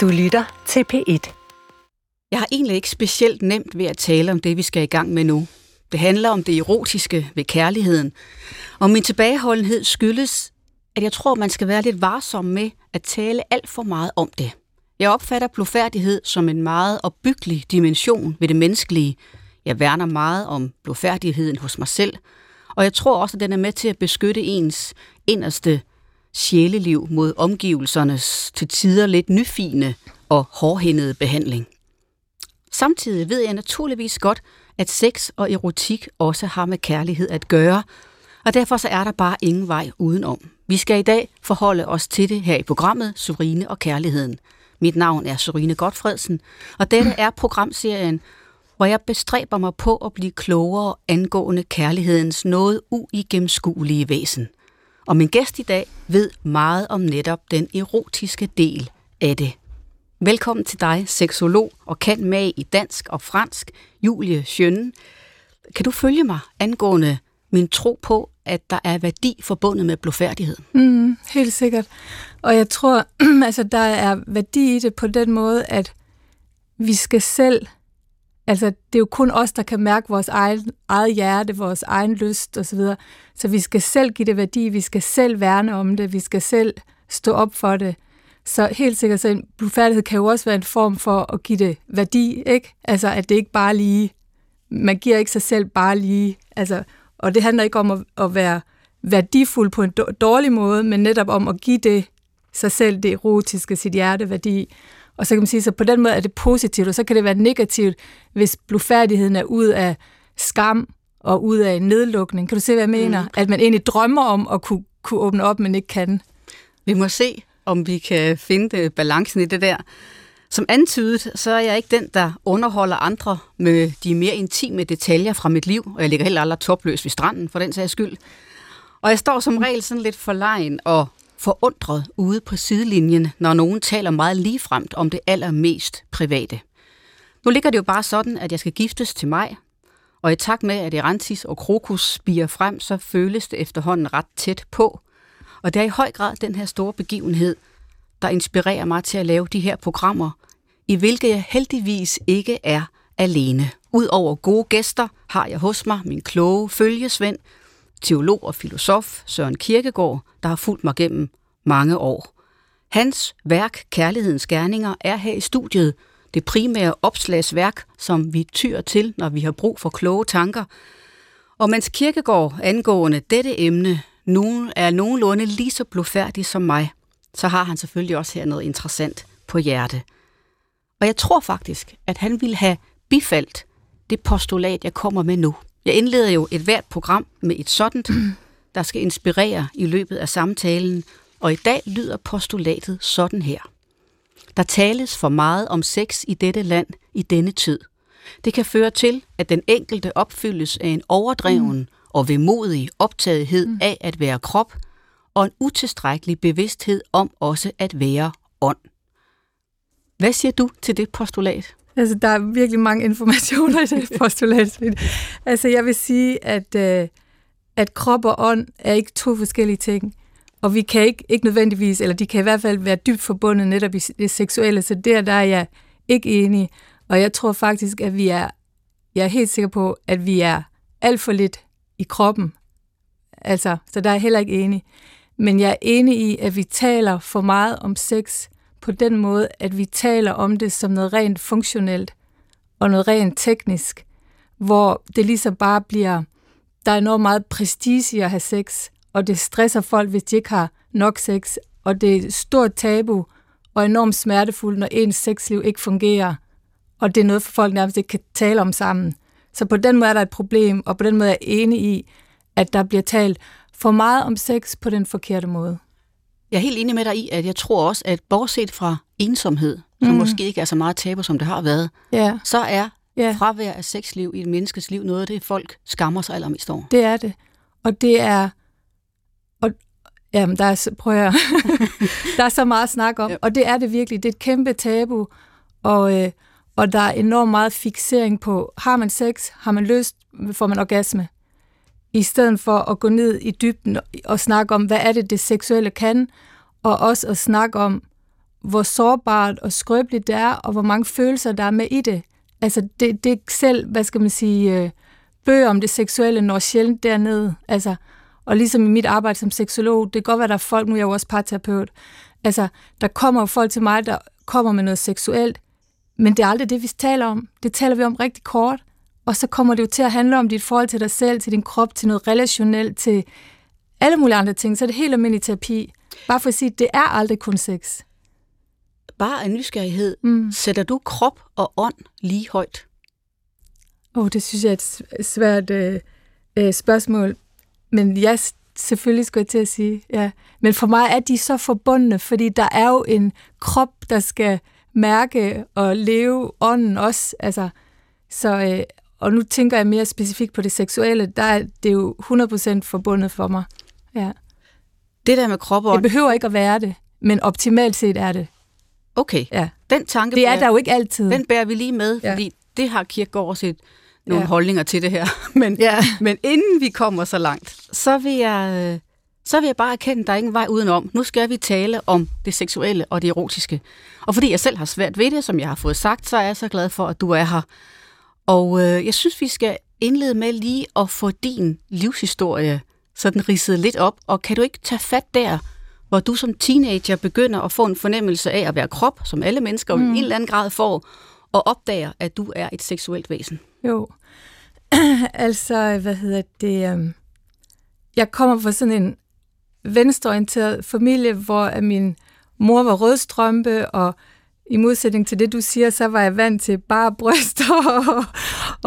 Du lytter til P1. Jeg har egentlig ikke specielt nemt ved at tale om det, vi skal i gang med nu. Det handler om det erotiske ved kærligheden. Og min tilbageholdenhed skyldes, at jeg tror, man skal være lidt varsom med at tale alt for meget om det. Jeg opfatter blodfærdighed som en meget opbyggelig dimension ved det menneskelige. Jeg værner meget om blodfærdigheden hos mig selv, og jeg tror også, at den er med til at beskytte ens inderste sjæleliv mod omgivelsernes til tider lidt nyfine og hårdhændede behandling. Samtidig ved jeg naturligvis godt, at sex og erotik også har med kærlighed at gøre, og derfor så er der bare ingen vej udenom. Vi skal i dag forholde os til det her i programmet Surine og Kærligheden. Mit navn er Surine Godfredsen, og dette er programserien, hvor jeg bestræber mig på at blive klogere angående kærlighedens noget uigennemskuelige væsen. Og min gæst i dag ved meget om netop den erotiske del af det. Velkommen til dig, seksolog og kan med i dansk og fransk, Julie Schønne. Kan du følge mig angående min tro på, at der er værdi forbundet med blodfærdighed? Mm, helt sikkert. Og jeg tror, altså der er værdi i det på den måde, at vi skal selv, altså det er jo kun os, der kan mærke vores egen, eget hjerte, vores egen lyst osv., så, så vi skal selv give det værdi, vi skal selv værne om det, vi skal selv stå op for det. Så helt sikkert, så en blufærdighed kan jo også være en form for at give det værdi, ikke? Altså, at det ikke bare lige, man giver ikke sig selv bare lige, altså, og det handler ikke om at, at være værdifuld på en dårlig måde, men netop om at give det sig selv, det erotiske, sit hjerte værdi. Og så kan man sige, så på den måde er det positivt, og så kan det være negativt, hvis blufærdigheden er ud af skam og ud af nedlukning. Kan du se, hvad jeg mener? Mm. At man egentlig drømmer om at kunne, kunne åbne op, men ikke kan. Vi må se, om vi kan finde balancen i det der. Som antydet, så er jeg ikke den, der underholder andre med de mere intime detaljer fra mit liv, og jeg ligger heller aldrig topløs ved stranden, for den sags skyld. Og jeg står som regel sådan lidt forlegen og forundret ude på sidelinjen, når nogen taler meget ligefremt om det allermest private. Nu ligger det jo bare sådan, at jeg skal giftes til mig, og i takt med, at Erantis og Krokus spiger frem, så føles det efterhånden ret tæt på. Og det er i høj grad den her store begivenhed, der inspirerer mig til at lave de her programmer, i hvilke jeg heldigvis ikke er alene. Udover gode gæster har jeg hos mig min kloge følgesvend, teolog og filosof Søren Kirkegaard, der har fulgt mig gennem mange år. Hans værk, Kærlighedens Gerninger, er her i studiet, det primære opslagsværk, som vi tyr til, når vi har brug for kloge tanker. Og mens Kirkegaard angående dette emne nu er nogenlunde lige så blodfærdig som mig, så har han selvfølgelig også her noget interessant på hjerte. Og jeg tror faktisk, at han ville have bifaldt det postulat, jeg kommer med nu. Jeg indleder jo et hvert program med et sådan, der skal inspirere i løbet af samtalen, og i dag lyder postulatet sådan her. Der tales for meget om sex i dette land i denne tid. Det kan føre til, at den enkelte opfyldes af en overdreven mm. og vemodig optagethed mm. af at være krop, og en utilstrækkelig bevidsthed om også at være ånd. Hvad siger du til det postulat? Altså, der er virkelig mange informationer i det postulat. altså, jeg vil sige, at, øh, at krop og ånd er ikke to forskellige ting. Og vi kan ikke, ikke nødvendigvis, eller de kan i hvert fald være dybt forbundet netop i det seksuelle, så der, der er jeg ikke enig. Og jeg tror faktisk, at vi er, jeg er helt sikker på, at vi er alt for lidt i kroppen. Altså, så der er jeg heller ikke enig. Men jeg er enig i, at vi taler for meget om sex på den måde, at vi taler om det som noget rent funktionelt og noget rent teknisk, hvor det ligesom bare bliver, der er enormt meget prestige i at have sex, og det stresser folk, hvis de ikke har nok sex, og det er et stort tabu og enormt smertefuldt, når ens sexliv ikke fungerer, og det er noget, for folk nærmest ikke kan tale om sammen. Så på den måde er der et problem, og på den måde er jeg enig i, at der bliver talt for meget om sex på den forkerte måde. Jeg er helt enig med dig i, at jeg tror også, at bortset fra ensomhed, som mm. måske ikke er så meget tabu, som det har været, yeah. så er yeah. fravær af sexliv i et menneskes liv noget af det, folk skammer sig allermest over. Det er det. Og det er... Og, jamen, der er, prøv at der er så meget at snakke om, yep. og det er det virkelig. Det er et kæmpe tabu, og, øh, og der er enormt meget fixering på, har man sex, har man lyst, får man orgasme i stedet for at gå ned i dybden og snakke om, hvad er det, det seksuelle kan, og også at snakke om, hvor sårbart og skrøbeligt det er, og hvor mange følelser, der er med i det. Altså, det, det selv, hvad skal man sige, øh, bøger om det seksuelle når sjældent dernede. Altså, og ligesom i mit arbejde som seksolog, det kan godt være, der er folk, nu er jeg jo også parterapeut, altså, der kommer folk til mig, der kommer med noget seksuelt, men det er aldrig det, vi taler om. Det taler vi om rigtig kort. Og så kommer det jo til at handle om dit forhold til dig selv, til din krop, til noget relationelt, til alle mulige andre ting. Så er det helt almindelig terapi. Bare for at sige, at det er aldrig kun sex. Bare en nysgerrighed. Mm. Sætter du krop og ånd lige højt? Åh, oh, det synes jeg er et svært øh, øh, spørgsmål. Men ja, selvfølgelig skulle jeg til at sige, ja. Men for mig er de så forbundne, fordi der er jo en krop, der skal mærke og leve ånden også. Altså, så, øh, og nu tænker jeg mere specifikt på det seksuelle, der er det jo 100% forbundet for mig. Ja. Det der med krop og Det behøver ikke at være det, men optimalt set er det. Okay, Ja. den tanke Det er bærer- der jo ikke altid. den bærer vi lige med, Ja. fordi det har Kierkegaard også et, nogle Ja. holdninger til det her. Men, Ja. men inden vi kommer så langt, så vil jeg, øh, så vil jeg bare erkende, at der er ingen vej udenom. Nu skal vi tale om det seksuelle og det erotiske. Og fordi jeg selv har svært ved det, som jeg har fået sagt, så er jeg så glad for, at du er her. Og øh, jeg synes, vi skal indlede med lige at få din livshistorie sådan ridset lidt op. Og kan du ikke tage fat der, hvor du som teenager begynder at få en fornemmelse af at være krop, som alle mennesker mm. i en eller anden grad får, og opdager, at du er et seksuelt væsen? Jo. altså, hvad hedder det? Um, jeg kommer fra sådan en venstreorienteret familie, hvor min mor var rødstrømpe, og i modsætning til det, du siger, så var jeg vant til bare bryster, og,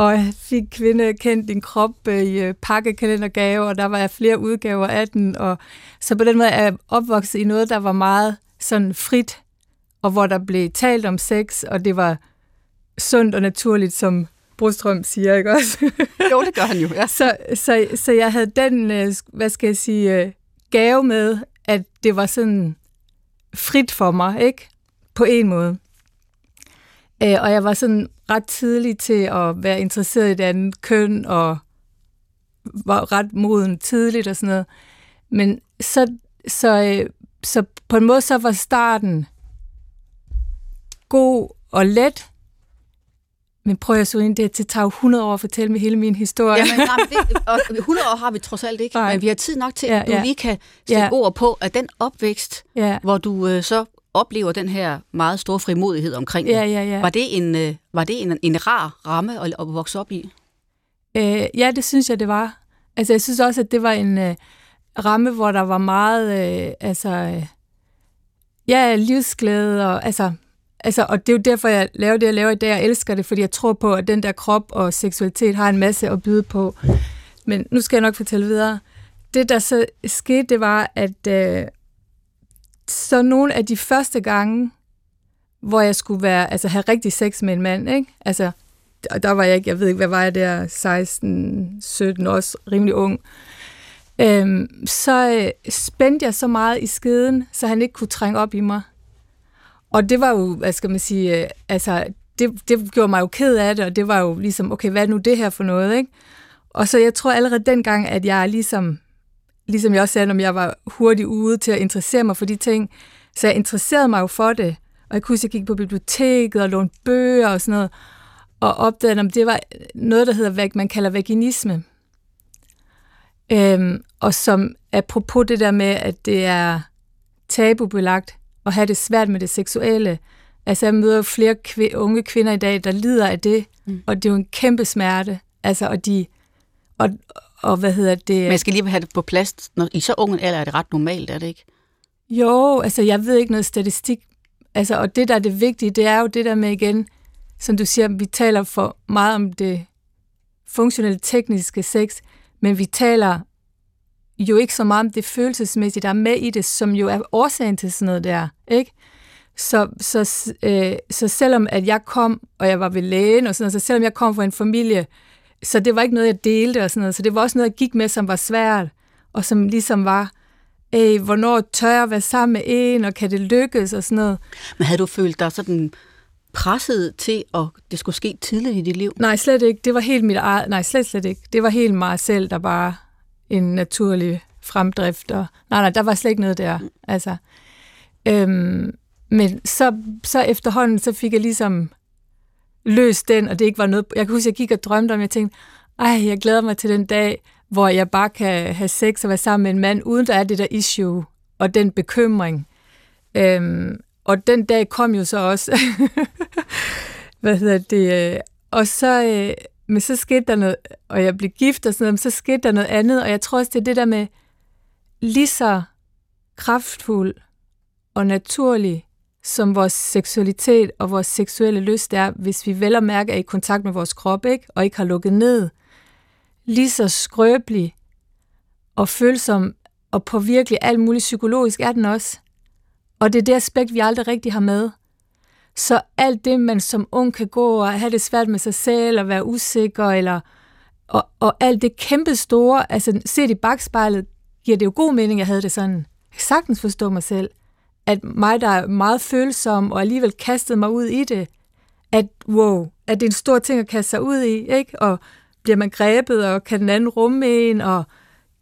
og jeg fik kvinde kendt din krop øh, i øh, pakkekalendergave, og der var jeg flere udgaver af den, og så på den måde er jeg opvokset i noget, der var meget sådan frit, og hvor der blev talt om sex, og det var sundt og naturligt, som Brostrøm siger, ikke også? Jo, det gør han jo, ja. så, så, så jeg havde den, øh, hvad skal jeg sige, gave med, at det var sådan frit for mig, ikke? På en måde. Øh, og jeg var sådan ret tidlig til at være interesseret i det andet køn, og var ret moden tidligt og sådan noget. Men så, så, øh, så på en måde så var starten god og let, men prøv at så ind, det, det tager jo 100 år at fortælle mig hele min historie. Nej, men det, og 100 år har vi trods alt ikke, Nej. men vi har tid nok til, Ja, at du ja. lige kan sætte Ja. ord på, at den opvækst, ja. hvor du øh, så oplever den her meget store frimodighed omkring Ja, ja, ja. var det en, øh, var det en, en rar ramme at, at vokse op i? Øh, ja, det synes jeg, det var. Altså, jeg synes også, at det var en øh, ramme, hvor der var meget, øh, altså, øh, ja, livsglæde, og altså, altså, og det er jo derfor, jeg laver det, jeg laver i dag, jeg elsker det, fordi jeg tror på, at den der krop og seksualitet har en masse at byde på. Men nu skal jeg nok fortælle videre. Det, der så skete, det var, at øh, så nogle af de første gange, hvor jeg skulle være, altså have rigtig sex med en mand, ikke? Altså, og der var jeg ikke, jeg ved ikke, hvad var jeg der, 16, 17, også rimelig ung. Øhm, så øh, spændte jeg så meget i skeden, så han ikke kunne trænge op i mig. Og det var jo, hvad skal man sige, øh, altså, det, det gjorde mig jo ked af det, og det var jo ligesom, okay, hvad er nu det her for noget, ikke? Og så jeg tror allerede dengang, at jeg ligesom, ligesom jeg også sagde, når jeg var hurtigt ude til at interessere mig for de ting, så jeg interesserede mig jo for det. Og jeg kunne huske, at jeg gik på biblioteket og lånte bøger og sådan noget, og opdagede, at det var noget, der hedder, hvad man kalder vaginisme. Øhm, og som apropos det der med, at det er tabubelagt at have det svært med det seksuelle. Altså jeg møder jo flere kv- unge kvinder i dag, der lider af det, mm. og det er jo en kæmpe smerte. Altså, og de, og, og hvad hedder det? Men jeg skal lige have det på plads. Når I så ung alder er det ret normalt, er det ikke? Jo, altså jeg ved ikke noget statistik. Altså, og det, der er det vigtige, det er jo det der med igen, som du siger, vi taler for meget om det funktionelle tekniske sex, men vi taler jo ikke så meget om det følelsesmæssige, der er med i det, som jo er årsagen til sådan noget der, ikke? Så, så, øh, så selvom at jeg kom, og jeg var ved lægen og sådan noget, så selvom jeg kom fra en familie, så det var ikke noget, jeg delte og sådan noget, så det var også noget, jeg gik med, som var svært, og som ligesom var, øh, hvornår tør jeg være sammen med en, og kan det lykkes og sådan noget. Men havde du følt dig sådan presset til, at det skulle ske tidligt i dit liv? Nej, slet ikke. Det var helt mit eget, nej, slet, slet ikke. Det var helt mig selv, der bare en naturlig fremdrift. Og, nej, nej, der var slet ikke noget der. Altså, øhm, men så, så efterhånden, så fik jeg ligesom løst den, og det ikke var noget... Jeg kan huske, jeg gik og drømte om, jeg tænkte, ej, jeg glæder mig til den dag, hvor jeg bare kan have sex og være sammen med en mand, uden der er det der issue og den bekymring. Øhm, og den dag kom jo så også. Hvad hedder det? Øh, og så, øh, men så skete der noget, og jeg blev gift og sådan noget, men så skete der noget andet, og jeg tror også, det er det der med lige så kraftfuld og naturlig, som vores seksualitet og vores seksuelle lyst er, hvis vi vel og mærke er i kontakt med vores krop, ikke? og ikke har lukket ned, lige så skrøbelig og følsom og påvirkelig alt muligt psykologisk er den også. Og det er det aspekt, vi aldrig rigtig har med. Så alt det, man som ung kan gå og have det svært med sig selv, og være usikker, eller, og, og alt det kæmpe store, altså set i bagspejlet, giver det jo god mening, at jeg havde det sådan. Jeg kan sagtens forstå mig selv, at mig, der er meget følsom, og alligevel kastede mig ud i det, at wow, at det er en stor ting at kaste sig ud i, ikke? Og bliver man grebet, og kan den anden rumme en, og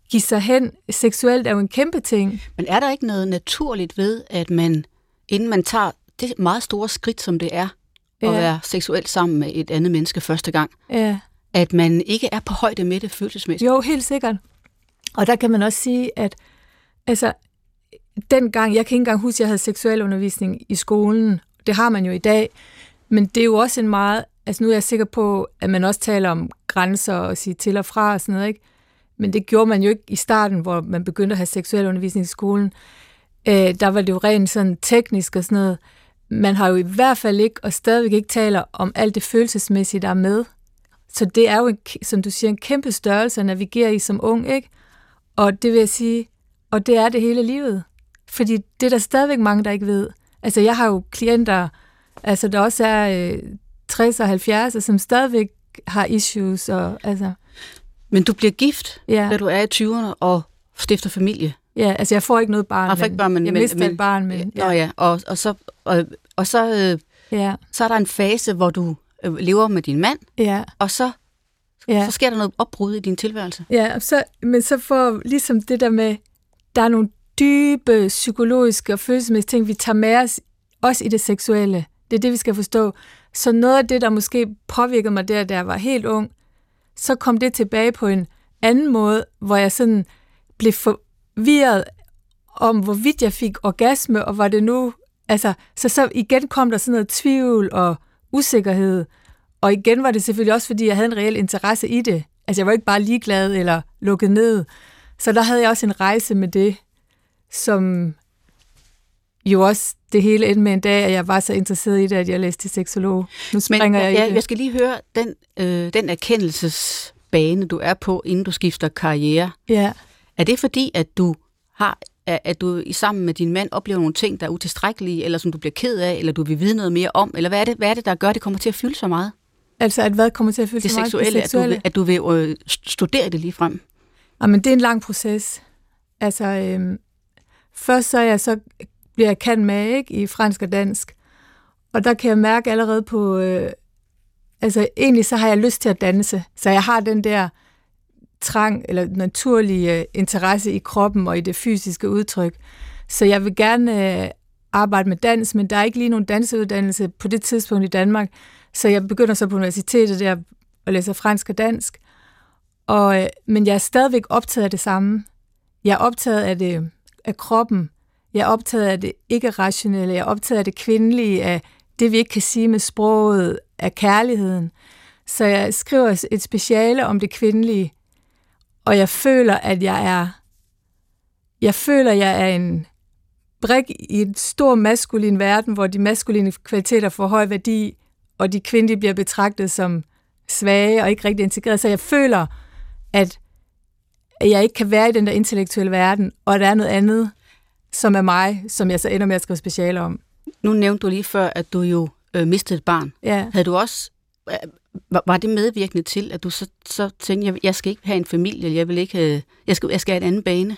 give sig hen seksuelt er jo en kæmpe ting. Men er der ikke noget naturligt ved, at man, inden man tager det meget store skridt, som det er, at ja. være seksuelt sammen med et andet menneske første gang, ja. at man ikke er på højde med det følelsesmæssigt? Jo, helt sikkert. Og der kan man også sige, at altså, dengang, jeg kan ikke engang huske, at jeg havde seksuel undervisning i skolen. Det har man jo i dag. Men det er jo også en meget... Altså nu er jeg sikker på, at man også taler om grænser og sige til og fra og sådan noget, ikke? Men det gjorde man jo ikke i starten, hvor man begyndte at have seksuel undervisning i skolen. Øh, der var det jo rent sådan teknisk og sådan noget. Man har jo i hvert fald ikke, og stadigvæk ikke taler om alt det følelsesmæssige, der er med. Så det er jo, en, som du siger, en kæmpe størrelse at navigere i som ung, ikke? Og det vil jeg sige, og det er det hele livet. Fordi det er der stadigvæk mange, der ikke ved. Altså, jeg har jo klienter, altså der også er øh, 60 og 70, som stadigvæk har issues. Og, altså. Men du bliver gift, ja. da du er i 20'erne og stifter familie. Ja, altså jeg får ikke noget barn, jeg, får ikke barn, men, jeg men, mister men, et barn. Men, ja. Nå ja, og, og så, og, og så, øh, ja. så er der en fase, hvor du øh, lever med din mand, ja. og så, ja. så sker der noget opbrud i din tilværelse. Ja, så, men så får ligesom det der med, der er nogle dybe psykologiske og følelsesmæssige ting, vi tager med os, også i det seksuelle. Det er det, vi skal forstå. Så noget af det, der måske påvirkede mig der, da jeg var helt ung, så kom det tilbage på en anden måde, hvor jeg sådan blev forvirret om, hvorvidt jeg fik orgasme, og var det nu... Altså, så, så igen kom der sådan noget tvivl og usikkerhed, og igen var det selvfølgelig også, fordi jeg havde en reel interesse i det. Altså, jeg var ikke bare ligeglad eller lukket ned. Så der havde jeg også en rejse med det, som jo også det hele endte med en dag, at jeg var så interesseret i det, at jeg læste til seksolog. Nu springer Men, jeg ja, i det. Jeg skal lige høre den, øh, den erkendelsesbane, du er på, inden du skifter karriere. Ja. Er det fordi, at du har at du i sammen med din mand oplever nogle ting, der er utilstrækkelige, eller som du bliver ked af, eller du vil vide noget mere om, eller hvad er det, hvad er det der gør, at det kommer til at fylde så meget? Altså, at hvad kommer til at fylde det så meget? Seksuelle, det seksuelle, at du vil, at du vil øh, studere det lige frem. Jamen, det er en lang proces. Altså, øh, først så er jeg så bliver jeg kan med ikke, i fransk og dansk. Og der kan jeg mærke allerede på, øh, altså egentlig så har jeg lyst til at danse, så jeg har den der trang eller naturlige øh, interesse i kroppen og i det fysiske udtryk. Så jeg vil gerne øh, arbejde med dans, men der er ikke lige nogen danseuddannelse på det tidspunkt i Danmark, så jeg begynder så på universitetet der og læser fransk og dansk. Og, øh, men jeg er stadigvæk optaget af det samme. Jeg er optaget af det af kroppen, jeg er optaget af det ikke-rationelle, jeg er optaget af det kvindelige, af det, vi ikke kan sige med sproget, af kærligheden. Så jeg skriver et speciale om det kvindelige, og jeg føler, at jeg er jeg føler, at jeg er en brik i en stor maskulin verden, hvor de maskuline kvaliteter får høj værdi, og de kvindelige bliver betragtet som svage og ikke rigtig integreret. Så jeg føler, at jeg ikke kan være i den der intellektuelle verden, og der er noget andet, som er mig, som jeg så ender med at skrive speciale om. Nu nævnte du lige før, at du jo øh, mistede et barn. Ja. Havde du også, øh, var, det medvirkende til, at du så, så tænkte, jeg, jeg skal ikke have en familie, jeg vil ikke, øh, jeg, skal, jeg skal have en anden bane?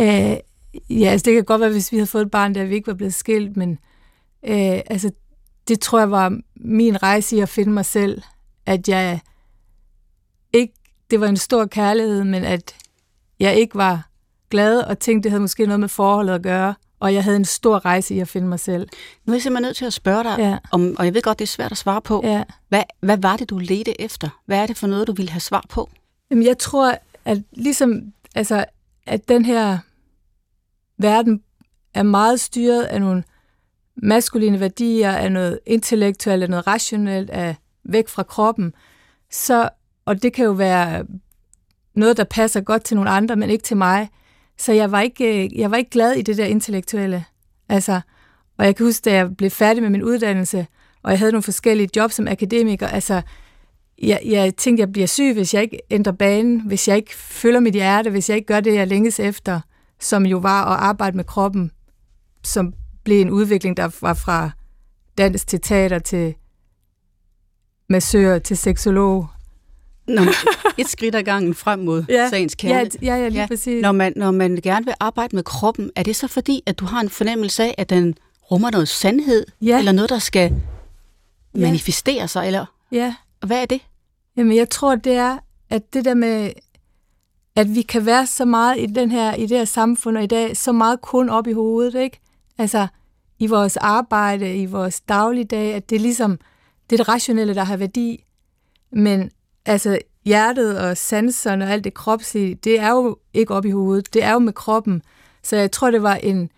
Øh, ja, altså det kan godt være, hvis vi havde fået et barn, der vi ikke var blevet skilt, men øh, altså, det tror jeg var min rejse i at finde mig selv, at jeg det var en stor kærlighed, men at jeg ikke var glad og tænkte, det havde måske noget med forholdet at gøre, og jeg havde en stor rejse i at finde mig selv. Nu er jeg simpelthen nødt til at spørge dig, Ja. om, og jeg ved godt, det er svært at svare på. Ja. Hvad, hvad var det, du ledte efter? Hvad er det for noget, du ville have svar på? Jamen, jeg tror, at ligesom, altså, at den her verden er meget styret af nogle maskuline værdier, af noget intellektuelt, af noget rationelt, af væk fra kroppen, så, og det kan jo være noget, der passer godt til nogle andre, men ikke til mig. Så jeg var ikke, øh, jeg var ikke glad i det der intellektuelle. Altså, og jeg kan huske, da jeg blev færdig med min uddannelse, og jeg havde nogle forskellige jobs som akademiker, altså, jeg, jeg tænkte, jeg bliver syg, hvis jeg ikke ændrer banen, hvis jeg ikke følger mit hjerte, hvis jeg ikke gør det, jeg længes efter, som jo var at arbejde med kroppen, som blev en udvikling, der var fra dans til teater til massør til seksolog. Nå, et skridt ad gangen frem mod Ja. sagens kerne. ja, ja, lige Ja. ja. præcis. Når man, når man gerne vil arbejde med kroppen, er det så fordi, at du har en fornemmelse af, at den rummer noget sandhed, Ja. eller noget, der skal Ja. manifestere sig, eller Ja, hvad er det? Jamen, jeg tror, det er, at det der med, at vi kan være så meget i, den her, i det her samfund, og i dag så meget kun op i hovedet, ikke? Altså, i vores arbejde, i vores dagligdag, at det er ligesom, det er det rationelle, der har værdi. Men altså, hjertet og sanserne og alt det kropslige, det er jo ikke op i hovedet. Det er jo med kroppen. Så jeg tror, det var en...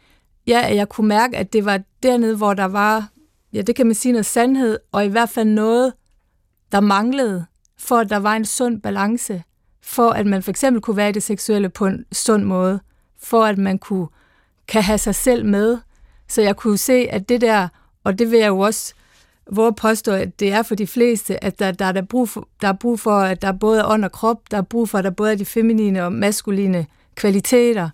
Ja, jeg kunne mærke, at det var dernede, hvor der var... Ja, det kan man sige noget sandhed, og i hvert fald noget, der manglede, for at der var en sund balance, for at man for eksempel kunne være i det seksuelle på en sund måde, for at man kunne kan have sig selv med. Så jeg kunne se, at det der, og det vil jeg jo også hvor påstå, at det er for de fleste, at der, der, er der, brug for, der er brug for, at der både er ånd og krop, der er brug for, at der både er de feminine og maskuline kvaliteter.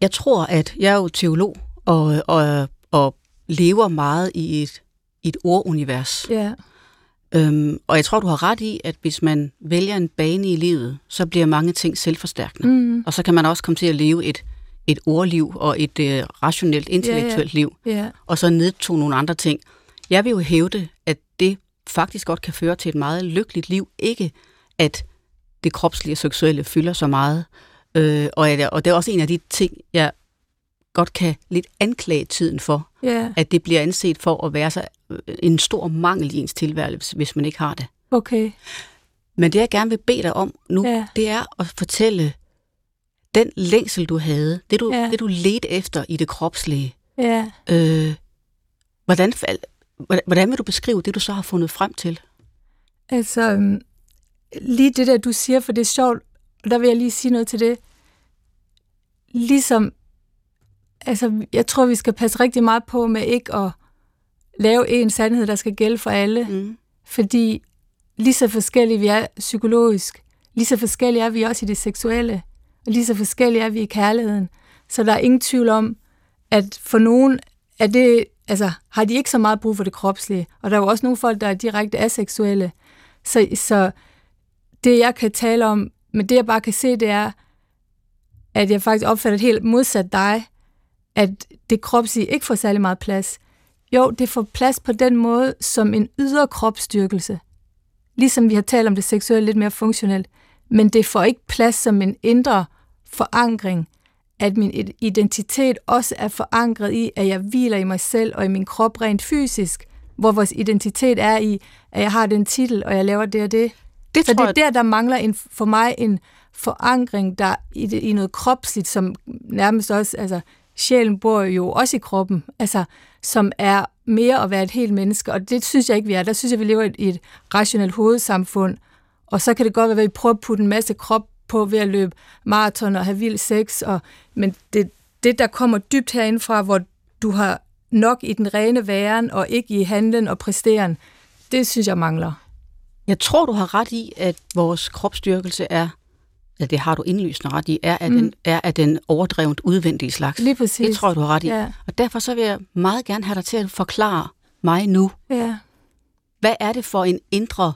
Jeg tror, at jeg er jo teolog, og, og, og lever meget i et, et ordunivers. Ja, Øhm, og jeg tror, du har ret i, at hvis man vælger en bane i livet, så bliver mange ting selvforstærkende. mm, Og så kan man også komme til at leve et, et ordliv og et øh, rationelt, intellektuelt liv, ja, og så nedtog nogle andre ting. Jeg vil jo hævde, at det faktisk godt kan føre til et meget lykkeligt liv. Ikke at det kropslige og seksuelle fylder så meget. Øh, og, at, og det er også en af de ting, jeg godt kan lidt anklage tiden for, ja, at det bliver anset for at være så øh, en stor mangel i ens tilværelse, hvis man ikke har det. okay, Men det, jeg gerne vil bede dig om nu, Ja. det er at fortælle den længsel, du havde, det du, Ja. det, du ledte efter i det kropslige. ja. Øh, hvordan, hvordan- vil du beskrive det, du så har fundet frem til? Altså, øhm, lige det der, du siger, for det er sjovt, og der vil jeg lige sige noget til det. Ligesom, altså, jeg tror, vi skal passe rigtig meget på med ikke at lave en sandhed, der skal gælde for alle. Mm. Fordi lige så forskellige vi er psykologisk, lige så forskellige er vi også i det seksuelle, og lige så forskellige er vi i kærligheden. Så der er ingen tvivl om, at for nogen er det, altså, har de ikke så meget brug for det kropslige, og der er jo også nogle folk, der er direkte aseksuelle. Så, så det, jeg kan tale om, men det, jeg bare kan se, det er, at jeg faktisk opfatter det helt modsat dig, at det kropslige ikke får særlig meget plads. Jo, det får plads på den måde som en ydre kropsstyrkelse. Ligesom vi har talt om det seksuelle lidt mere funktionelt. Men det får ikke plads som en indre forankring, at min identitet også er forankret i, at jeg hviler i mig selv og i min krop rent fysisk, hvor vores identitet er i, at jeg har den titel, og jeg laver det og det. Det Så det er jeg, der, der mangler en, for mig en forankring der i, det, i noget kropsligt, som nærmest også, altså sjælen bor jo også i kroppen, altså som er mere at være et helt menneske, og det synes jeg ikke, vi er. Der synes jeg, vi lever i et rationelt hovedsamfund, og så kan det godt være, at vi prøver at putte en masse krop på ved at løbe maraton og have vild sex, og, men det, det, der kommer dybt herindefra, hvor du har nok i den rene væren, og ikke i handlen og præsteren, det synes jeg mangler. jeg tror, du har ret i, at vores kropsstyrkelse er, ja, det har du indlysende ret i, er af, Mm. den, er af den overdrevent udvendige slags. Lige præcis. Det tror jeg, du har ret i. Ja, Og derfor så vil jeg meget gerne have dig til at forklare mig nu, ja. hvad er det for en indre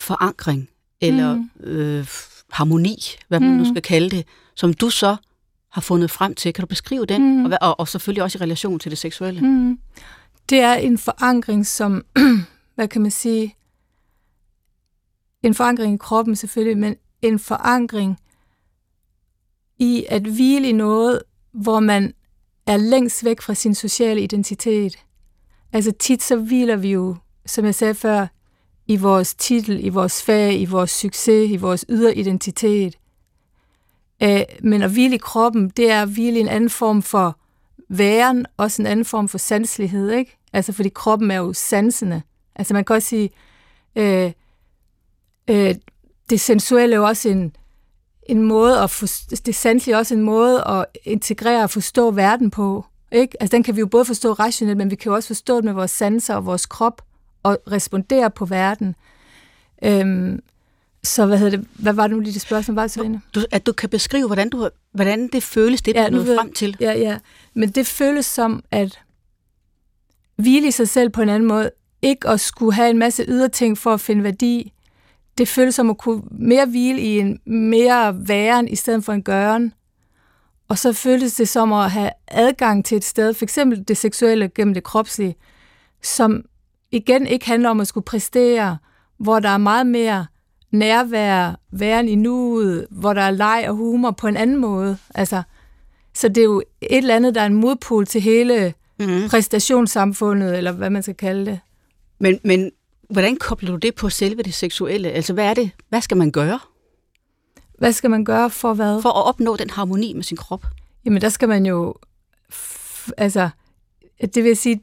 forankring, eller Mm. øh, harmoni, hvad man nu Mm. skal kalde det, som du så har fundet frem til. Kan du beskrive den? Mm. Og, og, og selvfølgelig også i relation til det seksuelle. Mm. Det er en forankring, som, hvad kan man sige, en forankring i kroppen selvfølgelig, men en forankring i at hvile i noget, hvor man er længst væk fra sin sociale identitet. Altså tit så hviler vi jo, som jeg sagde før, i vores titel, i vores fag, i vores succes, i vores ydre identitet. Øh, men at hvile i kroppen, det er at hvile i en anden form for væren, også en anden form for sanselighed, ikke? Altså fordi kroppen er jo sansende. Altså man kan også sige, øh, øh, det sensuelle er jo også en, en måde at for, det sanselige er også en måde at integrere og forstå verden på. Ikke? Altså den kan vi jo både forstå rationelt, men vi kan jo også forstå det med vores sanser og vores krop og respondere på verden. Øhm, så hvad, hedder det, hvad var det nu lige det spørgsmål, var Serena? Du, at du kan beskrive, hvordan, du, hvordan det føles, det ja, du nåede frem til. Ja, ja. Men det føles som at hvile i sig selv på en anden måde. Ikke at skulle have en masse ydre ting for at finde værdi. Det føles som at kunne mere hvile i en mere væren i stedet for en gøren. Og så føles det som at have adgang til et sted, for eksempel det seksuelle gennem det kropslige, som igen ikke handler om at skulle præstere, hvor der er meget mere nærvær, væren i nuet, hvor der er leg og humor på en anden måde. Altså, så det er jo et eller andet, der er en modpol til hele mm-hmm. præstationssamfundet, eller hvad man skal kalde det. Men, men hvordan kobler du det på selve det seksuelle? Altså, hvad er det? Hvad skal man gøre? Hvad skal man gøre for hvad? For at opnå den harmoni med sin krop. Jamen, der skal man jo... altså, det vil sige,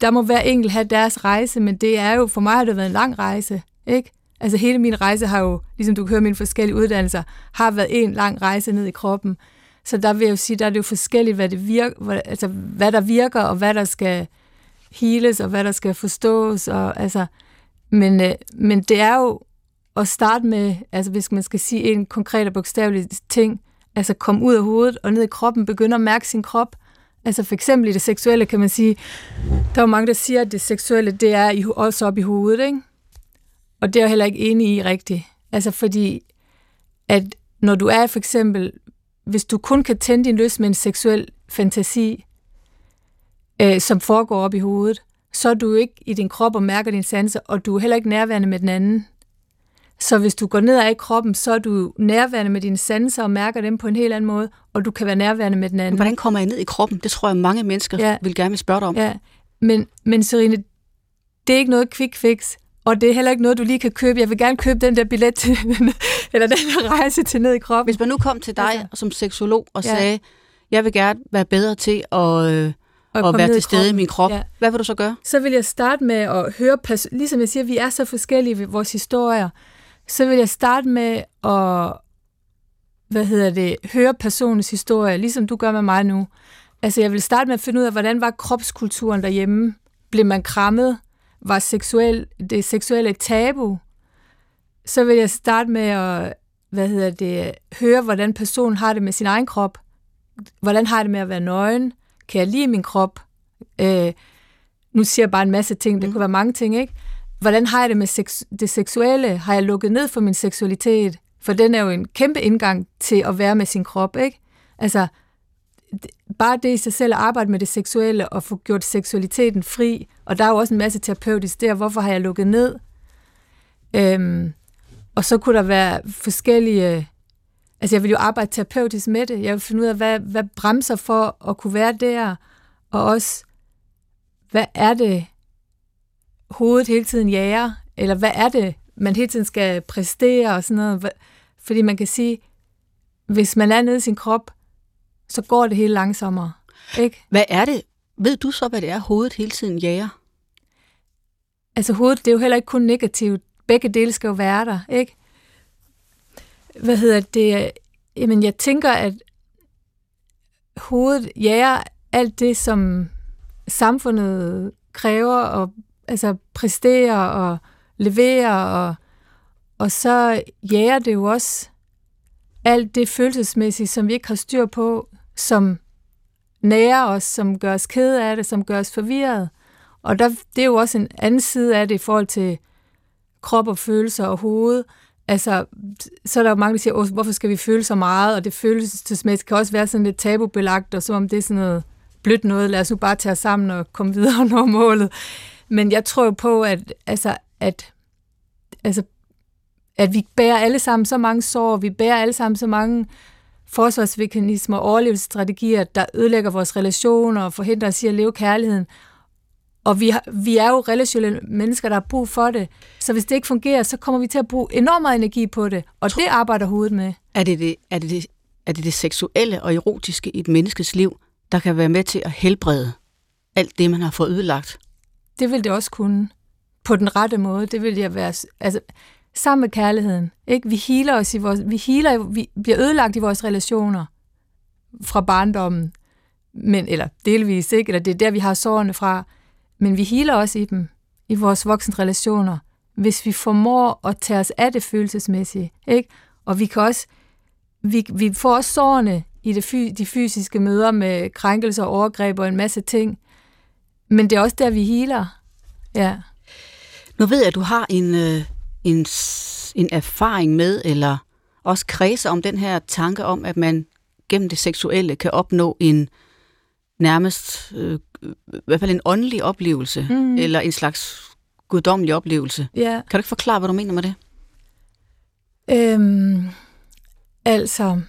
der må hver enkelt have deres rejse, men det er jo, for mig har det været en lang rejse, ikke? Altså hele min rejse har jo, ligesom du kan høre mine forskellige uddannelser, har været en lang rejse ned i kroppen. Så der vil jeg jo sige, der er det jo forskelligt, hvad, det virker, hvad, altså, hvad der virker, og hvad der skal heales, og hvad der skal forstås. Og, altså, men, øh, men det er jo at starte med, altså hvis man skal sige en konkret og bogstavelig ting, altså komme ud af hovedet og ned i kroppen, begynde at mærke sin krop. Altså for eksempel i det seksuelle kan man sige, der er jo mange, der siger, at det seksuelle, det er også op i hovedet, ikke? Og det er jeg heller ikke enig i rigtigt. Altså fordi, at når du er for eksempel, hvis du kun kan tænde din lyst med en seksuel fantasi, øh, som foregår op i hovedet, så er du ikke i din krop og mærker din sanser, og du er heller ikke nærværende med den anden. Så hvis du går ned af i kroppen, så er du nærværende med dine sanser og mærker dem på en helt anden måde, og du kan være nærværende med den anden. Hvordan kommer jeg ned i kroppen? Det tror jeg, mange mennesker ja. vil gerne vil spørge dig om. Ja, men, men Serine, det er ikke noget quick fix. Og det er heller ikke noget, du lige kan købe. Jeg vil gerne købe den der billet til, eller den der rejse til ned i kroppen. Hvis man nu kom til dig altså, som seksolog og ja. sagde, jeg vil gerne være bedre til at, øh, at være til stede i, i min krop, ja. hvad vil du så gøre? Så vil jeg starte med at høre, ligesom jeg siger, vi er så forskellige ved vores historier, så vil jeg starte med at hvad hedder det, høre personens historie, ligesom du gør med mig nu. Altså jeg vil starte med at finde ud af, hvordan var kropskulturen derhjemme? Blev man krammet? var seksuel, det seksuelle tabu, så vil jeg starte med at hvad hedder det, høre, hvordan personen har det med sin egen krop. Hvordan har det med at være nøgen? Kan jeg lide min krop? Øh, nu siger jeg bare en masse ting, det mm. kunne være mange ting, ikke? Hvordan har jeg det med sex, det seksuelle? Har jeg lukket ned for min seksualitet? For den er jo en kæmpe indgang til at være med sin krop, ikke? Altså, bare det i sig selv at arbejde med det seksuelle og få gjort seksualiteten fri, og der er jo også en masse terapeutisk der, hvorfor har jeg lukket ned? Øhm, og så kunne der være forskellige, altså jeg vil jo arbejde terapeutisk med det, jeg vil finde ud af, hvad, hvad bremser for at kunne være der, og også, hvad er det, hovedet hele tiden jager, eller hvad er det, man hele tiden skal præstere og sådan noget, fordi man kan sige, hvis man er nede i sin krop, så går det hele langsommere. Ikke? Hvad er det? Ved du så, hvad det er, hovedet hele tiden jager? Altså hovedet, det er jo heller ikke kun negativt. Begge dele skal jo være der, ikke? Hvad hedder det? Jamen, jeg tænker, at hovedet jager alt det, som samfundet kræver og altså præstere og levere, og, og så jager det jo også alt det følelsesmæssige, som vi ikke har styr på, som nærer os, som gør os kede af det, som gør os forvirret. Og der, det er jo også en anden side af det i forhold til krop og følelser og hoved. Altså, så er der jo mange, der siger, hvorfor skal vi føle så meget? Og det følelsesmæssigt kan også være sådan lidt tabubelagt, og som om det er sådan noget blødt noget. Lad os nu bare tage os sammen og komme videre og nå målet. Men jeg tror på, at, altså, at altså, at vi bærer alle sammen så mange sår, vi bærer alle sammen så mange forsvarsmekanismer og overlevelsesstrategier, der ødelægger vores relationer og forhindrer os i at leve kærligheden. Og vi, har, vi er jo relationelle mennesker, der har brug for det. Så hvis det ikke fungerer, så kommer vi til at bruge enormt meget energi på det. Og det arbejder hovedet med. Er det det, er det, det, er det det seksuelle og erotiske i et menneskes liv, der kan være med til at helbrede alt det, man har fået ødelagt? Det vil det også kunne. På den rette måde. Det vil jeg være... Altså, sammen med kærligheden. Ikke? Vi healer os i vores... Vi, healer, vi bliver ødelagt i vores relationer fra barndommen. Men, eller delvis, ikke? Eller det er der, vi har sårene fra. Men vi healer også i dem, i vores voksne relationer, hvis vi formår at tage os af det følelsesmæssige. Ikke? Og vi kan også, vi, vi får også sårene i det, de fysiske møder med krænkelser og overgreb og en masse ting. Men det er også der, vi healer. Ja. Nu ved jeg, at du har en, øh, en, en erfaring med, eller også kredser om den her tanke om, at man gennem det seksuelle kan opnå en nærmest, øh, i hvert fald en åndelig oplevelse, mm. eller en slags guddommelig oplevelse. Ja. Kan du ikke forklare, hvad du mener med det? Øhm, altså,